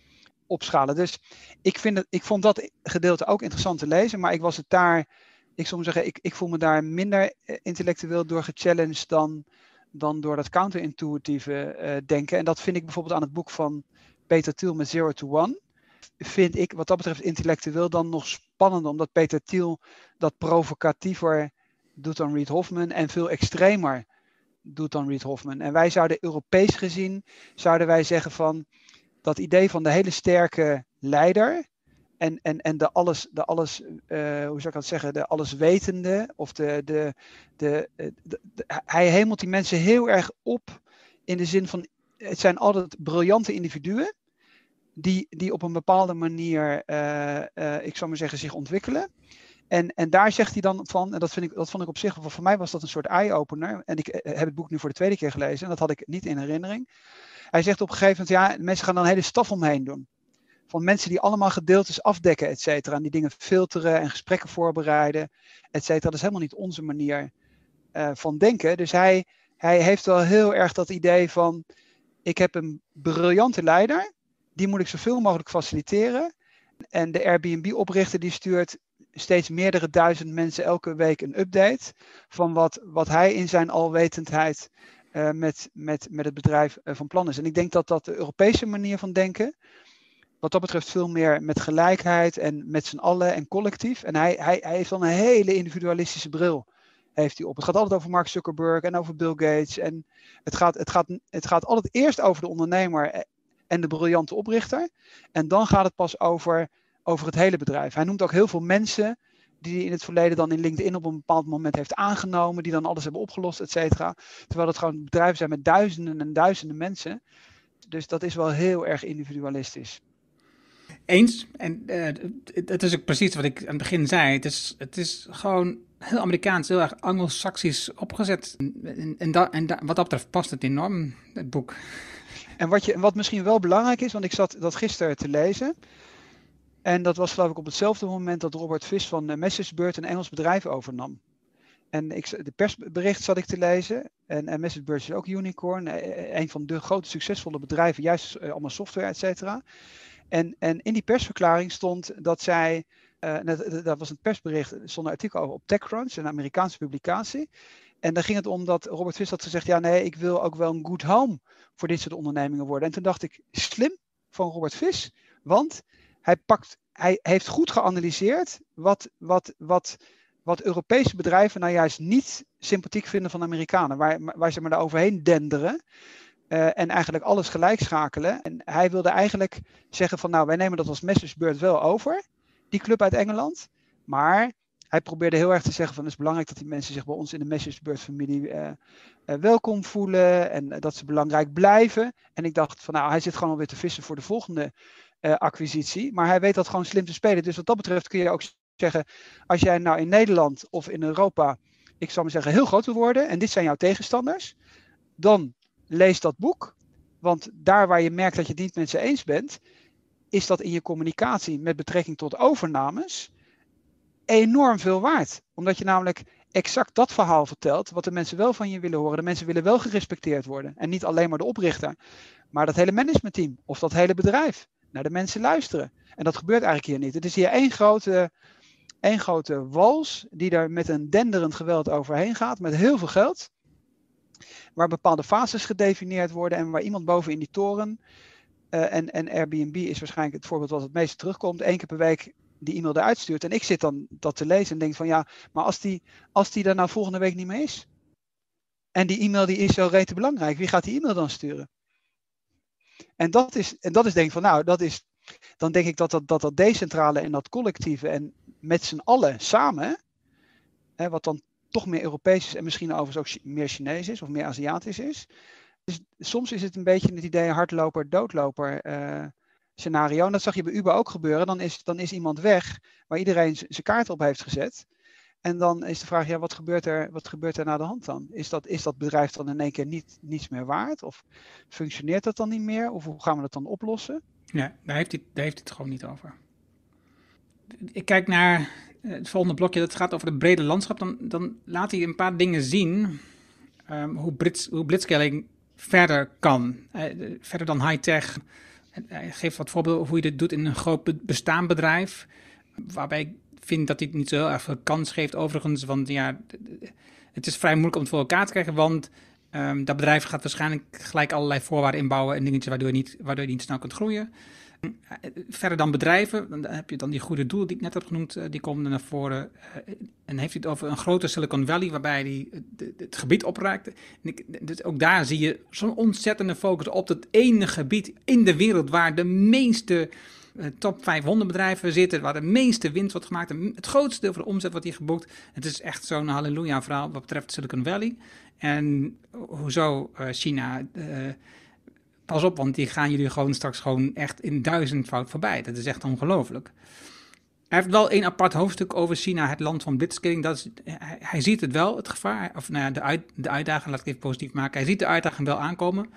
Speaker 2: opschalen. Dus ik, vind ik vond dat gedeelte ook interessant te lezen. Maar ik was het daar ik zou zeggen, ik, ik voel me daar minder eh, intellectueel door gechallenged dan, dan door dat counterintuïtieve uh, denken. En dat vind ik bijvoorbeeld aan het boek van Peter Thiel met Zero to One. Vind ik wat dat betreft intellectueel dan nog spannender, omdat Peter Thiel dat provocatiever doet dan Reed Hoffman en veel extremer doet dan Reed Hoffman. En wij zouden Europees gezien, zouden wij zeggen van dat idee van de hele sterke leider, en, en, en de alles, de alles uh, hoe zou ik dat zeggen, de alleswetende, of de, de, de, de, hij hemelt die mensen heel erg op in de zin van, het zijn altijd briljante individuen, die, die op een bepaalde manier, uh, ik zou maar zeggen, zich ontwikkelen. En, en daar zegt hij dan van, en dat, vind ik, dat vond ik op zich, voor mij was dat een soort eye-opener. En ik heb het boek nu voor de tweede keer gelezen en dat had ik niet in herinnering. Hij zegt op een gegeven moment, ja, mensen gaan dan een hele staf omheen doen van mensen die allemaal gedeeltes afdekken, et cetera. En die dingen filteren en gesprekken voorbereiden, et cetera. Dat is helemaal niet onze manier uh, van denken. Dus hij, hij heeft wel heel erg dat idee van, ik heb een briljante leider, die moet ik zoveel mogelijk faciliteren. En de Airbnb-oprichter die stuurt steeds meerdere duizend mensen elke week een update van wat, wat hij in zijn alwetendheid uh, met, met, met het bedrijf uh, van plan is. En ik denk dat dat de Europese manier van denken, wat dat betreft veel meer met gelijkheid en met z'n allen en collectief. En hij, hij, hij heeft dan een hele individualistische bril heeft hij op. Het gaat altijd over Mark Zuckerberg en over Bill Gates. En het gaat, het gaat, het gaat altijd eerst over de ondernemer en de briljante oprichter. En dan gaat het pas over, over het hele bedrijf. Hij noemt ook heel veel mensen die hij in het verleden dan in LinkedIn op een bepaald moment heeft aangenomen, die dan alles hebben opgelost, et cetera. Terwijl het gewoon bedrijven zijn met duizenden en duizenden mensen. Dus dat is wel heel erg individualistisch.
Speaker 1: Eens. En uh, het is ook precies wat ik aan het begin zei. Het is, het is gewoon heel Amerikaans, heel erg Anglo-Saxisch opgezet. En, en, en wat dat betreft past het enorm, het boek.
Speaker 2: En wat, je, wat misschien wel belangrijk is, want ik zat dat gisteren te lezen. En dat was geloof ik op hetzelfde moment dat Robert Vis van uh, MessageBird een Engels bedrijf overnam. En ik, de persbericht zat ik te lezen. En, en MessageBird is ook unicorn. Eh, een van de grote succesvolle bedrijven, juist allemaal software, et cetera. En, en in die persverklaring stond dat zij, uh, dat, was een persbericht, er stond een artikel over op TechCrunch, een Amerikaanse publicatie. En daar ging het om dat Robert Vis had gezegd, ja nee, ik wil ook wel een good home voor dit soort ondernemingen worden. En toen dacht ik, slim van Robert Vis, want hij, pakt, hij heeft goed geanalyseerd wat, wat, wat wat Europese bedrijven nou juist niet sympathiek vinden van Amerikanen. Waar, waar ze maar daar overheen denderen. Uh, en eigenlijk alles gelijk schakelen. En hij wilde eigenlijk zeggen van nou, wij nemen dat als Messersbeurt wel over. Die club uit Engeland. Maar hij probeerde heel erg te zeggen van het is belangrijk dat die mensen zich bij ons in de Messersbeurt familie uh, uh, welkom voelen. En dat ze belangrijk blijven. En ik dacht van nou, hij zit gewoon alweer te vissen voor de volgende acquisitie. Maar hij weet dat gewoon slim te spelen. Dus wat dat betreft kun je ook zeggen, als jij nou in Nederland of in Europa, ik zal maar zeggen, heel groot wil worden en dit zijn jouw tegenstanders, dan lees dat boek. Want daar waar je merkt dat je het niet met ze eens bent, is dat in je communicatie met betrekking tot overnames enorm veel waard. Omdat je namelijk exact dat verhaal vertelt, wat de mensen wel van je willen horen. De mensen willen wel gerespecteerd worden. En niet alleen maar de oprichter, maar dat hele managementteam of dat hele bedrijf. Naar de mensen luisteren. En dat gebeurt eigenlijk hier niet. Het is hier één grote één grote wals die daar met een denderend geweld overheen gaat, met heel veel geld. Waar bepaalde fases gedefinieerd worden en waar iemand boven in die toren. Uh, en, en Airbnb is waarschijnlijk het voorbeeld wat het meeste terugkomt. Eén keer per week die e-mail eruit stuurt. En ik zit dan dat te lezen en denk van ja, maar als die, als die er nou volgende week niet meer is. En die e-mail die is zo rete belangrijk. Wie gaat die e-mail dan sturen? En dat is, en dat is denk ik van nou, dat is, dan denk ik dat dat, dat, dat decentrale en dat collectieve en met z'n allen samen, hè, wat dan toch meer Europees is en misschien overigens ook meer Chinees is of meer Aziatisch is. Dus soms is het een beetje het idee hardloper, doodloper uh, scenario. En dat zag je bij Uber ook gebeuren. Dan is, dan is iemand weg waar iedereen zijn kaart op heeft gezet. En dan is de vraag, ja, wat gebeurt er, wat gebeurt er na de hand dan? Is dat, is dat bedrijf dan in één keer niet, niets meer waard? Of functioneert dat dan niet meer? Of hoe gaan we dat dan oplossen?
Speaker 1: Ja, daar heeft daar heeft hij het gewoon niet over ik kijk naar eh, het volgende blokje, dat gaat over het brede landschap. Dan, dan laat hij een paar dingen zien um, hoe, Brits, hoe blitzscaling verder kan. Uh, verder dan high-tech. Hij geeft wat voorbeelden hoe je dit doet in een groot bestaand bedrijf. Waarbij ik vind dat hij niet zo heel erg veel kans geeft overigens. Want ja, het is vrij moeilijk om het voor elkaar te krijgen. Want um, dat bedrijf gaat waarschijnlijk gelijk allerlei voorwaarden inbouwen en dingetjes waardoor je niet, waardoor je niet snel kunt groeien. Verder dan bedrijven, dan heb je dan die goede doelen die ik net heb genoemd, eh, die komen naar voren. Eh, en heeft hij het over een grote Silicon Valley waarbij hij het gebied opraakt. Dus ook daar zie je zo'n ontzettende focus op het ene gebied in de wereld waar de meeste eh, top 500 bedrijven zitten, waar de meeste winst wordt gemaakt. Het grootste deel van de omzet wordt hier geboekt. Het is echt zo'n halleluja verhaal wat betreft Silicon Valley. En hoezo China pas op, want die gaan jullie gewoon straks gewoon echt in duizendvoud voorbij. Dat is echt ongelooflijk. Hij heeft wel een apart hoofdstuk over China, het land van blitzkilling. Dat is, hij, ziet het wel, het gevaar, of nou de, uit, de uitdaging, laat ik even positief maken. Hij ziet de uitdaging wel aankomen.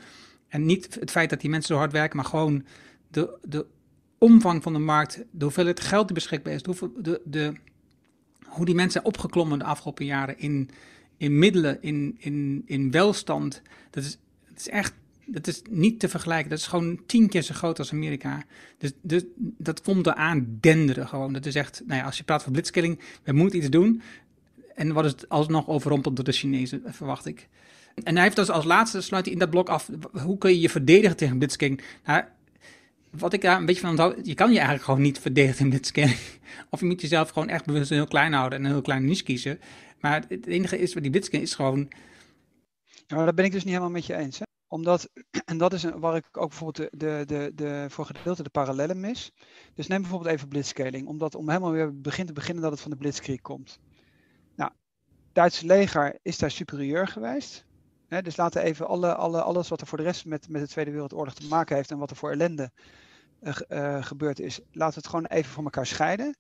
Speaker 1: En niet het feit dat die mensen zo hard werken, maar gewoon de, de omvang van de markt, de hoeveelheid geld die beschikbaar is, de, de, de, hoe die mensen zijn opgeklommen de afgelopen jaren in, in middelen, in, in, in welstand. Dat is, dat is echt dat is niet te vergelijken. Dat is gewoon tien keer zo groot als Amerika. Dus, dus dat komt eraan denderen gewoon. Dat is echt, nou ja, als je praat van blitzkilling, we moeten iets doen. En wat is het alsnog overrompeld door de Chinezen, verwacht ik. En hij heeft dus als laatste, sluit hij in dat blok af, hoe kun je je verdedigen tegen blitzkilling? Nou, wat ik daar een beetje van onthoud, je kan je eigenlijk gewoon niet verdedigen tegen blitzkilling. Of je moet jezelf gewoon echt bewust heel klein houden en een heel klein niche kiezen. Maar het enige is, wat die blitzkilling is gewoon...
Speaker 2: Ja, daar ben ik dus niet helemaal met je eens. Hè? Omdat, en dat is waar ik ook bijvoorbeeld de, de, de, de, voor gedeelte de parallellen mis. Dus neem bijvoorbeeld even blitzscaling. Omdat om helemaal weer begin te beginnen dat het van de blitzkrieg komt. Nou, het Duitse leger is daar superieur geweest. dus laten even alle, alle, alles wat er voor de rest met, met de Tweede Wereldoorlog te maken heeft en wat er voor ellende uh, uh, gebeurd is, laten we het gewoon even van elkaar scheiden.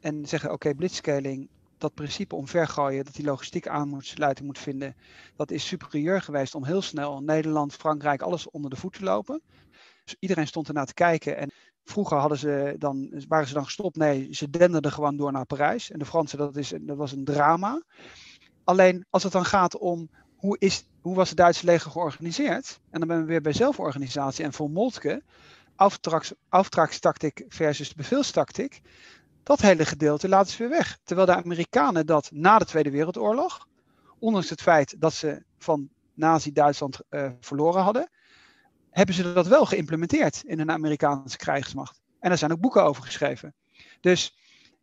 Speaker 2: En zeggen, oké, okay, blitzscaling, dat principe omvergooien, dat die logistiek aan moet vinden, dat is superieur geweest om heel snel Nederland, Frankrijk, alles onder de voet te lopen. Dus iedereen stond ernaar te kijken en vroeger hadden ze dan, waren ze dan gestopt. Nee, ze denderden gewoon door naar Parijs. En de Fransen, dat, is, dat was een drama. Alleen als het dan gaat om hoe, is, hoe was het Duitse leger georganiseerd, en dan ben we weer bij zelforganisatie en voor Moltke, auftragstactiek versus beveelstactiek, dat hele gedeelte laten ze weer weg. Terwijl de Amerikanen dat na de Tweede Wereldoorlog, ondanks het feit dat ze van Nazi-Duitsland uh, verloren hadden, hebben ze dat wel geïmplementeerd in een Amerikaanse krijgsmacht. En er zijn ook boeken over geschreven. Dus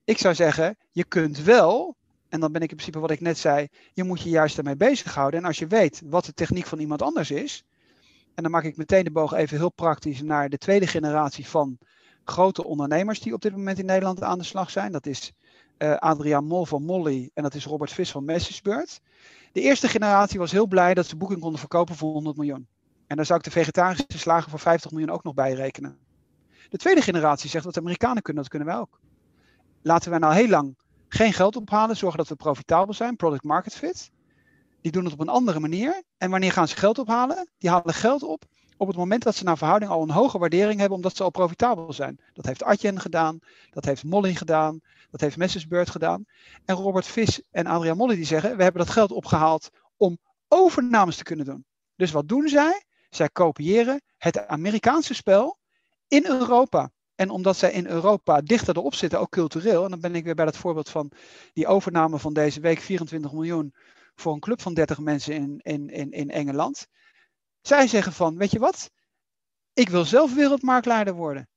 Speaker 2: ik zou zeggen, je kunt wel En dan ben ik in principe wat ik net zei, je moet je juist daarmee bezighouden. En als je weet wat de techniek van iemand anders is, en dan maak ik meteen de boog even heel praktisch naar de tweede generatie van grote ondernemers die op dit moment in Nederland aan de slag zijn. Dat is uh, Adriaan Mol van Molly en dat is Robert Vis van Messisbeurt. De eerste generatie was heel blij dat ze boeking konden verkopen voor 100 miljoen. En daar zou ik de vegetarische slagen voor 50 miljoen ook nog bij rekenen. De tweede generatie zegt dat de Amerikanen kunnen, dat kunnen wij ook. Laten we nou heel lang geen geld ophalen, zorgen dat we profitabel zijn, product market fit. Die doen het op een andere manier. En wanneer gaan ze geld ophalen? Die halen geld op op het moment dat ze naar verhouding al een hoge waardering hebben, omdat ze al profitabel zijn. Dat heeft Adyen gedaan, dat heeft Molly gedaan, dat heeft Messersbeurt gedaan. En Robert Vis en Adriaan Molly die zeggen, we hebben dat geld opgehaald om overnames te kunnen doen. Dus wat doen zij? Zij kopiëren het Amerikaanse spel in Europa. En omdat zij in Europa dichter erop zitten, ook cultureel, en dan ben ik weer bij dat voorbeeld van die overname van deze week, 24 miljoen voor een club van 30 mensen in, in, in, in Engeland. Zij zeggen van, weet je wat, ik wil zelf wereldmarktleider worden.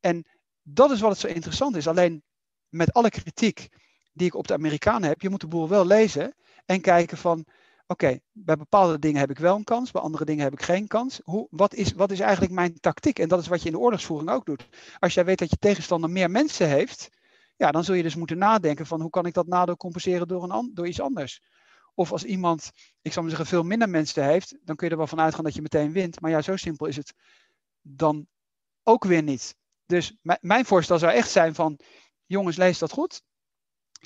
Speaker 2: En dat is wat het zo interessant is. Alleen met alle kritiek die ik op de Amerikanen heb, je moet de boel wel lezen en kijken van, oké, bij bepaalde dingen heb ik wel een kans, bij andere dingen heb ik geen kans. Hoe, wat, is, wat is eigenlijk mijn tactiek? En dat is wat je in de oorlogsvoering ook doet. Als jij weet dat je tegenstander meer mensen heeft, ja, dan zul je dus moeten nadenken van hoe kan ik dat nadeel compenseren door, een, door iets anders. Of als iemand, ik zou maar zeggen, veel minder mensen heeft, dan kun je er wel van uitgaan dat je meteen wint. Maar ja, zo simpel is het dan ook weer niet. Dus mijn voorstel zou echt zijn van, jongens, lees dat goed.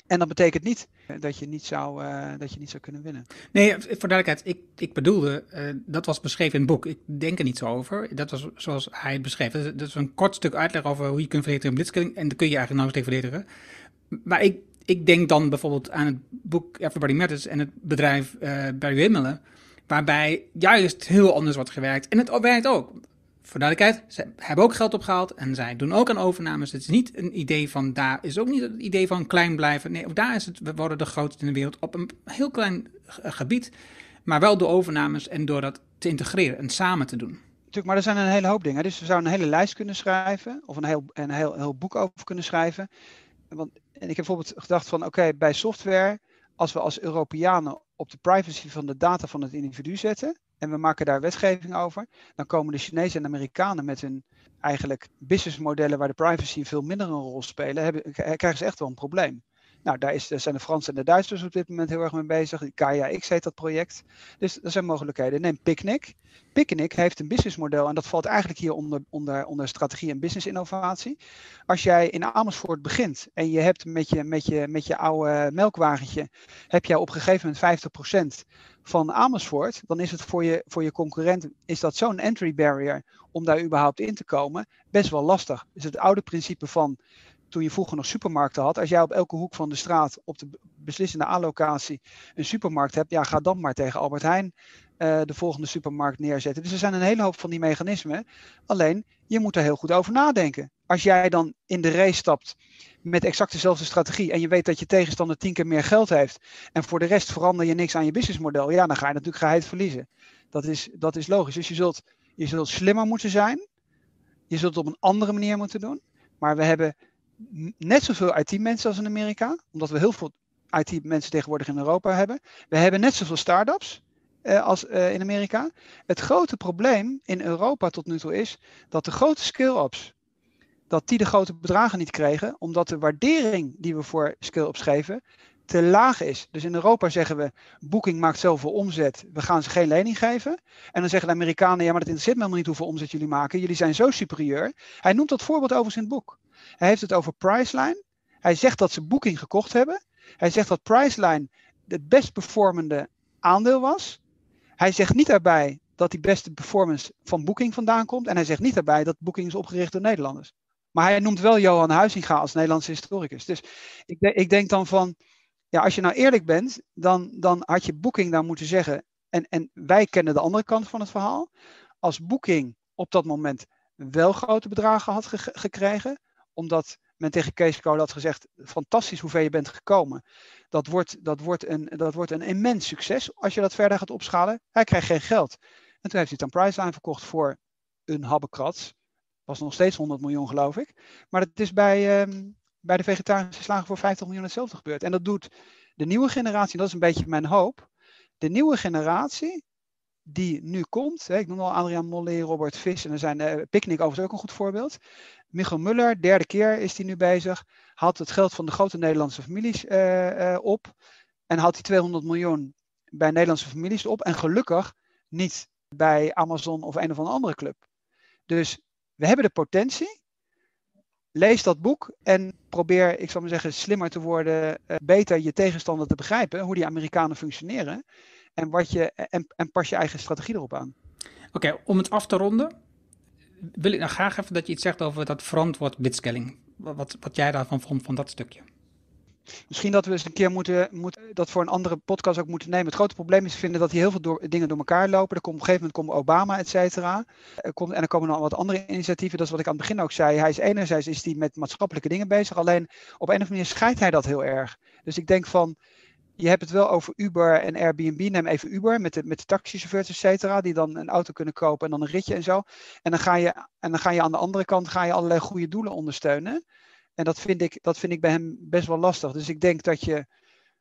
Speaker 2: En dat betekent niet dat je niet zou, uh, dat je niet zou kunnen winnen.
Speaker 1: Nee, voor duidelijkheid, ik, ik bedoelde, dat was beschreven in het boek. Ik denk er niet zo over. Dat was zoals hij het beschreef. Dat is een kort stuk uitleg over hoe je kunt verdedigen in blitzkilling. En dan kun je eigenlijk nauwelijks tegen verdedigen. Maar ik, ik denk dan bijvoorbeeld aan het boek Everybody Matters en het bedrijf uh, Barry Wimmelen, waarbij juist heel anders wordt gewerkt. En het werkt ook. Voor duidelijkheid, ze hebben ook geld opgehaald en zij doen ook aan overnames. Het is niet een idee van daar is ook niet het idee van klein blijven. Nee, daar is het, we worden de grootste in de wereld op een heel klein eh, gebied. Maar wel door overnames en door dat te integreren en samen te doen.
Speaker 2: Natuurlijk, maar er zijn een hele hoop dingen. Dus we zouden een hele lijst kunnen schrijven, of een heel, een heel, heel boek over kunnen schrijven. Want en ik heb bijvoorbeeld gedacht van oké, bij software, als we als Europeanen op de privacy van de data van het individu zetten en we maken daar wetgeving over, dan komen de Chinezen en Amerikanen met hun eigenlijk businessmodellen waar de privacy veel minder een rol spelen, hebben, krijgen ze echt wel een probleem. Nou, daar, is, zijn de Fransen en de Duitsers op dit moment heel erg mee bezig. X heet dat project. Dus er zijn mogelijkheden. Neem Picnic. Picnic heeft een businessmodel en dat valt eigenlijk hier onder, onder, onder strategie en business innovatie. Als jij in Amersfoort begint en je hebt met je, met je, met je oude melkwagentje, heb jij op een gegeven moment 50% van Amersfoort, dan is het voor je, voor je concurrent is dat zo'n entry barrier om daar überhaupt in te komen best wel lastig. Dus het oude principe van toen je vroeger nog supermarkten had, als jij op elke hoek van de straat op de beslissende allocatie een supermarkt hebt, ja, ga dan maar tegen Albert Heijn uh, de volgende supermarkt neerzetten. Dus er zijn een hele hoop van die mechanismen. Alleen, je moet er heel goed over nadenken. Als jij dan in de race stapt met exact dezelfde strategie en je weet dat je tegenstander tien keer meer geld heeft en voor de rest verander je niks aan je businessmodel, ja, dan ga je natuurlijk geheid verliezen. Dat is, dat is logisch. Dus je zult, je zult slimmer moeten zijn. Je zult het op een andere manier moeten doen. Maar we hebben net zoveel IT-mensen als in Amerika, omdat we heel veel IT-mensen tegenwoordig in Europa hebben. We hebben net zoveel start-ups uh, als uh, in Amerika. Het grote probleem in Europa tot nu toe is dat de grote skill-ups, dat die de grote bedragen niet kregen, omdat de waardering die we voor skill-ups geven te laag is. Dus in Europa zeggen we, Booking maakt zoveel omzet, we gaan ze geen lening geven. En dan zeggen de Amerikanen, ja maar dat interesseert me helemaal niet hoeveel omzet jullie maken, jullie zijn zo superieur. Hij noemt dat voorbeeld overigens in het boek. Hij heeft het over Priceline. Hij zegt dat ze Booking gekocht hebben. Hij zegt dat Priceline het best performende aandeel was. Hij zegt niet daarbij dat die beste performance van Booking vandaan komt. En hij zegt niet daarbij dat Booking is opgericht door Nederlanders. Maar hij noemt wel Johan Huizinga als Nederlandse historicus. Dus ik, ik denk dan van, ja, als je nou eerlijk bent, dan, dan had je Booking dan moeten zeggen. En, en wij kennen de andere kant van het verhaal. Als Booking op dat moment wel grote bedragen had gekregen, omdat men tegen Kees had gezegd, fantastisch hoeveel je bent gekomen. Dat wordt, dat, wordt een, dat wordt een immens succes als je dat verder gaat opschalen. Hij krijgt geen geld. En toen heeft hij het aan Priceline verkocht voor een habbekrats. Was nog steeds 100 miljoen geloof ik. Maar dat is bij, ehm, bij de vegetarische slagen voor 50 miljoen hetzelfde gebeurd. En dat doet de nieuwe generatie, dat is een beetje mijn hoop. De nieuwe generatie die nu komt. Hè, ik noem al Adriaan Molle, Robert Vis en er zijn uh, Picnic overigens ook een goed voorbeeld. Michael Muller, derde keer is hij nu bezig. Haalt het geld van de grote Nederlandse families uh, uh, op. En haalt die 200 miljoen bij Nederlandse families op. En gelukkig niet bij Amazon of een of andere club. Dus we hebben de potentie. Lees dat boek en probeer, ik zal maar zeggen, slimmer te worden, beter je tegenstander te begrijpen, hoe die Amerikanen functioneren en, wat je, en, en pas je eigen strategie erop aan.
Speaker 1: Oké, om het af te ronden, wil ik nou graag even dat je iets zegt over dat verantwoord blitzscaling. Wat, wat jij daarvan vond, van dat stukje.
Speaker 2: Misschien dat we eens een keer moeten, moeten, dat voor een andere podcast ook moeten nemen. Het grote probleem is vinden dat hier heel veel door, dingen door elkaar lopen. Er komt, op een gegeven moment komt Obama, et cetera. Er komt, en er komen nog wat andere initiatieven. Dat is wat ik aan het begin ook zei. Hij is enerzijds is hij met maatschappelijke dingen bezig. Alleen op een of andere manier scheidt hij dat heel erg. Dus ik denk van, je hebt het wel over Uber en Airbnb. Neem even Uber met de, met de taxichauffeurs, et cetera, die dan een auto kunnen kopen en dan een ritje en zo. En dan ga je, en dan ga je aan de andere kant ga je allerlei goede doelen ondersteunen. En dat vind ik, dat vind ik bij hem best wel lastig. Dus ik denk dat je,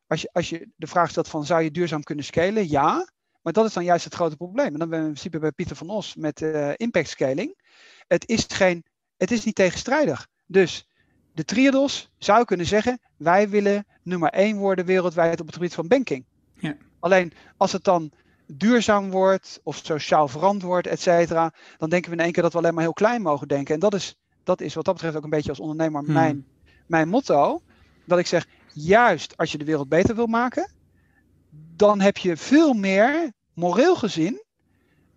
Speaker 2: als je, als je de vraag stelt van zou je duurzaam kunnen scalen? Ja. Maar dat is dan juist het grote probleem. En dan ben we in principe bij Pieter van Os met uh, impact scaling. Het is, geen, het is niet tegenstrijdig. Dus de Triodos zou kunnen zeggen, wij willen nummer één worden wereldwijd op het gebied van banking. Ja. Alleen als het dan duurzaam wordt of sociaal verantwoord, et cetera, dan denken we in één keer dat we alleen maar heel klein mogen denken. En dat is dat is wat dat betreft ook een beetje als ondernemer hmm. mijn, mijn motto. Dat ik zeg, juist als je de wereld beter wil maken, dan heb je veel meer, moreel gezien,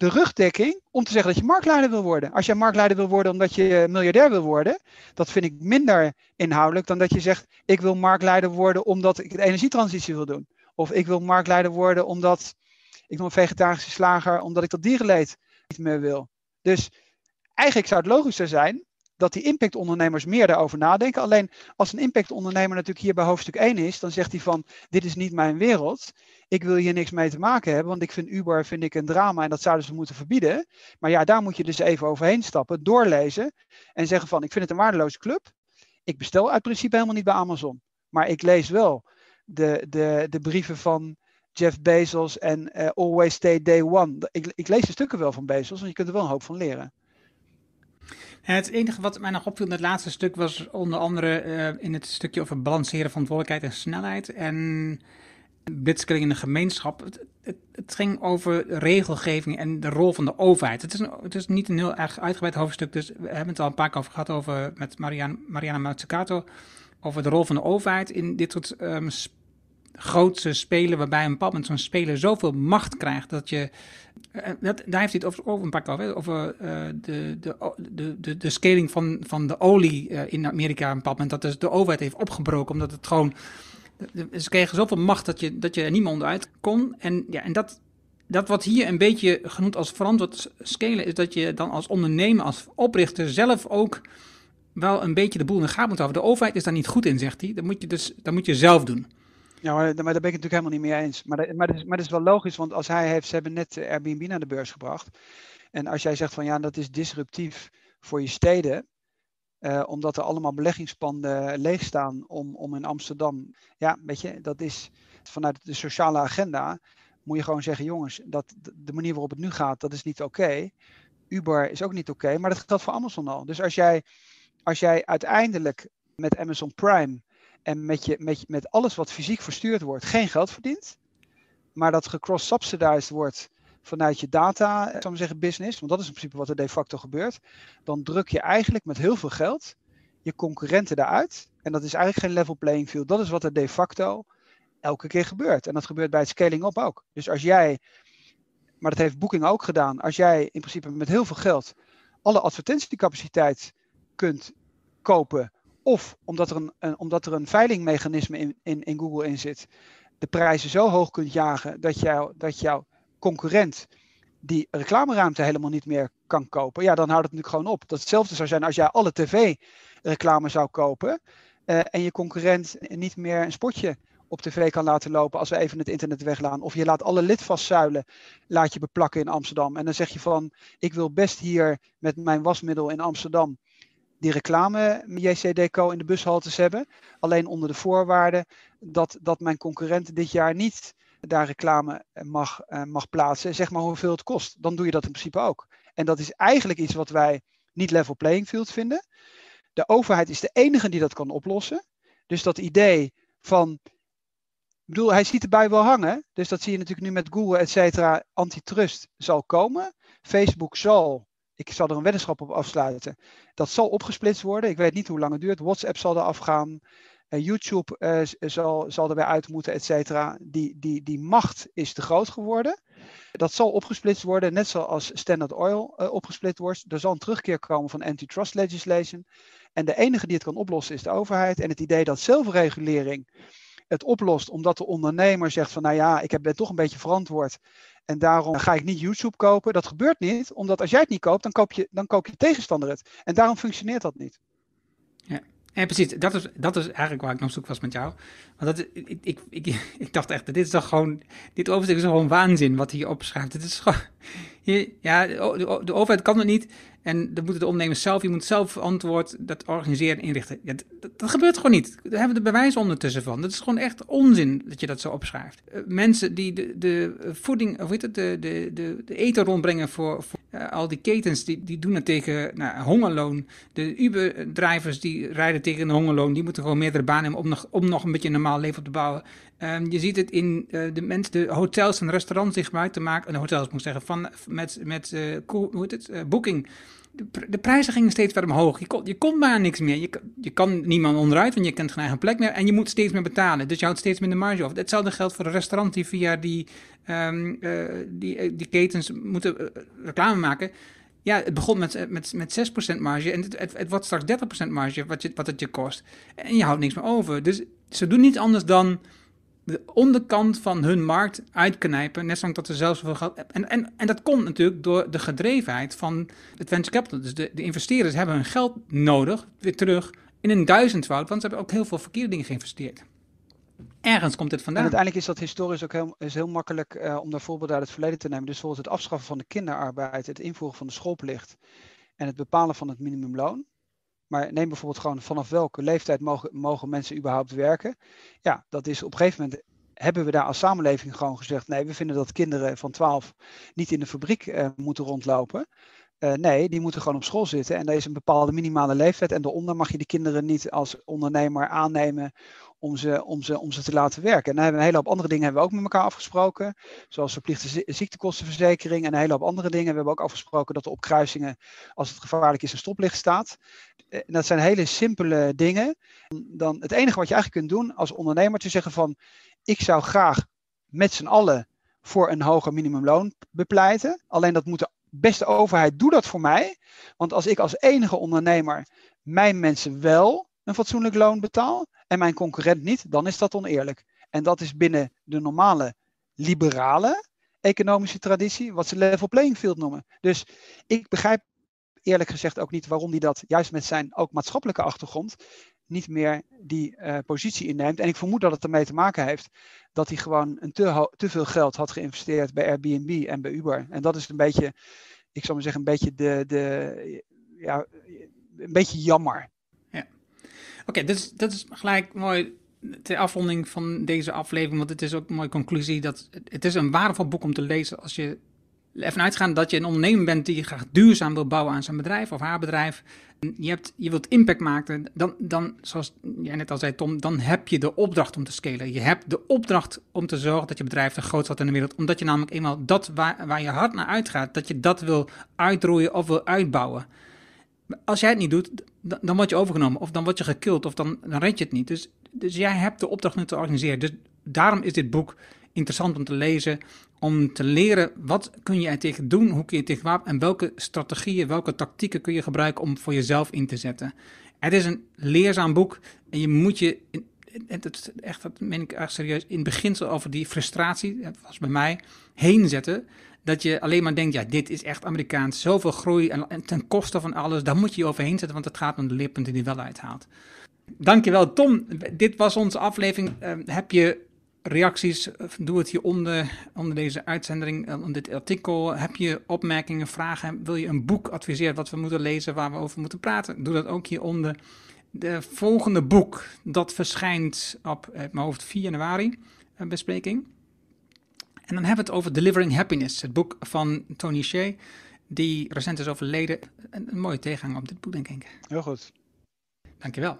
Speaker 2: de rugdekking om te zeggen dat je marktleider wil worden. Als je marktleider wil worden omdat je miljardair wil worden, dat vind ik minder inhoudelijk dan dat je zegt, ik wil marktleider worden omdat ik de energietransitie wil doen. Of ik wil marktleider worden omdat ik een vegetarische slager, omdat ik dat dierenleed niet meer wil. Dus eigenlijk zou het logischer zijn dat die impactondernemers meer daarover nadenken. Alleen als een impactondernemer natuurlijk hier bij hoofdstuk 1 is, dan zegt hij van dit is niet mijn wereld. Ik wil hier niks mee te maken hebben, want ik vind Uber vind ik een drama en dat zouden ze moeten verbieden. Maar ja, daar moet je dus even overheen stappen, doorlezen en zeggen van ik vind het een waardeloze club. Ik bestel uit principe helemaal niet bij Amazon. Maar ik lees wel de, de, de brieven van Jeff Bezos en uh, Always Stay Day One. Ik, ik lees de stukken wel van Bezos, want je kunt er wel een hoop van leren.
Speaker 1: Het enige wat mij nog opviel in het laatste stuk was onder andere uh, in het stukje over balanceren verantwoordelijkheid en snelheid. En blitzkilling in de gemeenschap. Het, het, ging over regelgeving en de rol van de overheid. Het is, niet een heel erg uitgebreid hoofdstuk, dus we hebben het al een paar keer over gehad over, met Mariana, Mariana Mazzucato over de rol van de overheid in dit soort um, grootste spelen, waarbij een bepaald zo'n speler zoveel macht krijgt dat je. Uh, dat, daar heeft hij het over, over een pak over, over uh, de, de, de, de, de scaling van, van de olie uh, in Amerika. Een bepaald dat dus de overheid heeft opgebroken, omdat het gewoon. Ze kregen zoveel macht dat je, dat je er niet onderuit kon. En, ja, en dat, dat wat hier een beetje genoemd als verantwoord scalen, is dat je dan als ondernemer, als oprichter zelf ook wel een beetje de boel in de gaten moet houden. De overheid is daar niet goed in, zegt hij. Dat moet je dus dat moet je zelf doen.
Speaker 2: Ja, maar, daar ben ik het natuurlijk helemaal niet mee eens. Maar, dat, maar, dat is, maar dat is wel logisch, want als hij heeft, ze hebben net Airbnb naar de beurs gebracht. En als jij zegt van ja, dat is disruptief voor je steden, uh, omdat er allemaal beleggingspanden leeg staan om, om in Amsterdam. Ja, weet je, dat is vanuit de sociale agenda. Moet je gewoon zeggen, jongens, dat de manier waarop het nu gaat, dat is niet oké. Uber is ook niet oké, maar dat geldt voor Amazon al. Dus als jij, als jij uiteindelijk met Amazon Prime en met, je, met, met alles wat fysiek verstuurd wordt geen geld verdient, maar dat gecross-subsidized wordt vanuit je data, zou zeggen, business, want dat is in principe wat er de facto gebeurt, dan druk je eigenlijk met heel veel geld je concurrenten daaruit. En dat is eigenlijk geen level playing field. Dat is wat er de facto elke keer gebeurt. En dat gebeurt bij het scaling up ook. Dus als jij, maar dat heeft Booking ook gedaan, als jij in principe met heel veel geld alle advertentiecapaciteit kunt kopen of omdat er een, omdat er een veilingmechanisme in, in, in Google in zit, de prijzen zo hoog kunt jagen dat, jou, dat jouw concurrent die reclameruimte helemaal niet meer kan kopen, ja, dan houdt het natuurlijk gewoon op. Dat hetzelfde zou zijn als jij alle tv-reclame zou kopen uh, en je concurrent niet meer een spotje op tv kan laten lopen als we even het internet weglaan. Of je laat alle lidvastzuilen laat je beplakken in Amsterdam. En dan zeg je van, ik wil best hier met mijn wasmiddel in Amsterdam die reclame JCDecaux in de bushaltes hebben. Alleen onder de voorwaarde dat, dat mijn concurrent dit jaar niet daar reclame mag, mag plaatsen. Zeg maar hoeveel het kost. Dan doe je dat in principe ook. En dat is eigenlijk iets wat wij niet level playing field vinden. De overheid is de enige die dat kan oplossen. Dus dat idee van. Ik bedoel, hij ziet erbij wel hangen. Dus dat zie je natuurlijk nu met Google, et cetera. Antitrust zal komen. Facebook zal, ik zal er een weddenschap op afsluiten. Dat zal opgesplitst worden. Ik weet niet hoe lang het duurt. WhatsApp zal er afgaan. Uh, YouTube uh, zal, zal erbij uit moeten, et cetera. Die, die, die macht is te groot geworden. Dat zal opgesplitst worden, net zoals Standard Oil uh, opgesplitst wordt. Er zal een terugkeer komen van antitrust legislation. En de enige die het kan oplossen is de overheid. En het idee dat zelfregulering het oplost omdat de ondernemer zegt van nou ja, ik ben toch een beetje verantwoord en daarom ga ik niet YouTube kopen. Dat gebeurt niet, omdat als jij het niet koopt, dan koop je, dan koop je tegenstander het. En daarom functioneert dat niet.
Speaker 1: Ja. En precies, dat is, dat is eigenlijk waar ik nog zoek was met jou. Want dat, ik, ik, ik, ik dacht echt, dit is toch gewoon, dit overzicht is gewoon waanzin wat hier opschrijft. Het is gewoon, ja, de, overheid kan het niet. En dan moeten de ondernemers zelf, je moet zelf verantwoord dat organiseren en inrichten. Dat, dat, gebeurt gewoon niet. Daar hebben we de bewijzen ondertussen van. Dat is gewoon echt onzin dat je dat zo opschrijft. Uh, mensen die de, de voeding, of weet het, de, de, de, eten rondbrengen voor, voor uh, al die ketens, die, die doen het tegen nou, hongerloon. De Uber-drivers die rijden tegen een hongerloon, die moeten gewoon meerdere banen hebben om nog, om nog een beetje een normaal leven op te bouwen. Um, je ziet het in uh, de mensen, de hotels en restaurants zich gebruik te maken, de hotels moet ik zeggen, van, met, met hoe heet het, booking de, prijzen gingen steeds verder omhoog. Je kon, je kon maar niks meer. Je, je kan niemand onderuit, want je kent geen eigen plek meer. En je moet steeds meer betalen. Dus je houdt steeds minder marge over. Hetzelfde geldt voor de restaurant die via die, uh, die, uh, die ketens moeten uh, reclame maken. Ja, het begon met, met, met 6% marge en het, het, wordt straks 30% marge wat, je, wat het je kost. En je houdt niks meer over. Dus ze doen niets anders dan de onderkant van hun markt uitknijpen, net zolang dat ze zelfs zoveel geld en, en, en dat komt natuurlijk door de gedrevenheid van het venture capital. Dus de, de investeerders hebben hun geld nodig, weer terug, in een duizendvoud, want ze hebben ook heel veel verkeerde dingen geïnvesteerd. Ergens komt dit vandaan.
Speaker 2: En uiteindelijk is dat historisch ook heel, is heel makkelijk uh, om daar voorbeelden uit het verleden te nemen. Dus bijvoorbeeld het afschaffen van de kinderarbeid, het invoeren van de schoolplicht en het bepalen van het minimumloon. Maar neem bijvoorbeeld gewoon vanaf welke leeftijd mogen, mogen mensen überhaupt werken. Ja, dat is op een gegeven moment hebben we daar als samenleving gewoon gezegd: nee, we vinden dat kinderen van 12 niet in de fabriek uh, moeten rondlopen. Uh, nee, die moeten gewoon op school zitten. En er is een bepaalde minimale leeftijd. En daaronder mag je die kinderen niet als ondernemer aannemen om ze, om ze, om ze te laten werken. En dan hebben we een hele hoop andere dingen hebben we ook met elkaar afgesproken. Zoals verplichte ziektekostenverzekering en een hele hoop andere dingen. We hebben ook afgesproken dat er op kruisingen, als het gevaarlijk is, een stoplicht staat. Eh, en dat zijn hele simpele dingen. Dan het enige wat je eigenlijk kunt doen als ondernemer te zeggen van ik zou graag met z'n allen voor een hoger minimumloon bepleiten. Alleen dat moet de beste overheid, doe dat voor mij. Want als ik als enige ondernemer mijn mensen wel een fatsoenlijk loon betaal en mijn concurrent niet, dan is dat oneerlijk. En dat is binnen de normale liberale economische traditie, wat ze level playing field noemen. Dus ik begrijp eerlijk gezegd ook niet waarom hij dat, juist met zijn ook maatschappelijke achtergrond, niet meer die uh, positie inneemt. En ik vermoed dat het ermee te maken heeft dat hij gewoon een te, te veel geld had geïnvesteerd bij Airbnb en bij Uber. En dat is een beetje, ik zou maar zeggen, een beetje de, de ja, een beetje jammer.
Speaker 1: Ja. Oké, dus dat is gelijk mooi ter afronding van deze aflevering, want het is ook een mooie conclusie dat het is een waardevol boek om te lezen als je ervan uitgaan dat je een ondernemer bent die graag duurzaam wil bouwen aan zijn bedrijf of haar bedrijf. Je, hebt, je wilt impact maken, dan, dan, zoals jij net al zei, Tom, dan heb je de opdracht om te scalen. Je hebt de opdracht om te zorgen dat je bedrijf de grootste wordt in de wereld. Omdat je namelijk eenmaal dat waar, waar je hard naar uitgaat, dat je dat wil uitroeien of wil uitbouwen. Als jij het niet doet, dan, dan word je overgenomen of dan word je gekild of dan, dan red je het niet. Dus, dus jij hebt de opdracht nu te organiseren. Dus daarom is dit boek interessant om te lezen, om te leren wat kun je er tegen doen, hoe kun je tegen wapen en welke strategieën, welke tactieken kun je gebruiken om voor jezelf in te zetten. Het is een leerzaam boek en je moet je, het, echt, dat meen ik echt serieus, in beginsel over die frustratie, dat was bij mij, heen zetten. Dat je alleen maar denkt, ja, dit is echt Amerikaans, zoveel groei en, en ten koste van alles, daar moet je je overheen zetten, want het gaat om de leerpunten die je wel uithaalt. Dankjewel Tom, dit was onze aflevering. Uh, heb je reacties, doe het hieronder, onder deze uitzending, eh, onder dit artikel. Heb je opmerkingen, vragen? Wil je een boek adviseren wat we moeten lezen, waar we over moeten praten? Doe dat ook hieronder. De volgende boek, dat verschijnt op uh, mijn hoofd 4 januari, een bespreking. En dan hebben we het over Delivering Happiness, het boek van Tony Shea, die recent is overleden. Een, een mooie tegenhanger op dit boek, denk ik.
Speaker 2: Heel goed.
Speaker 1: Dankjewel.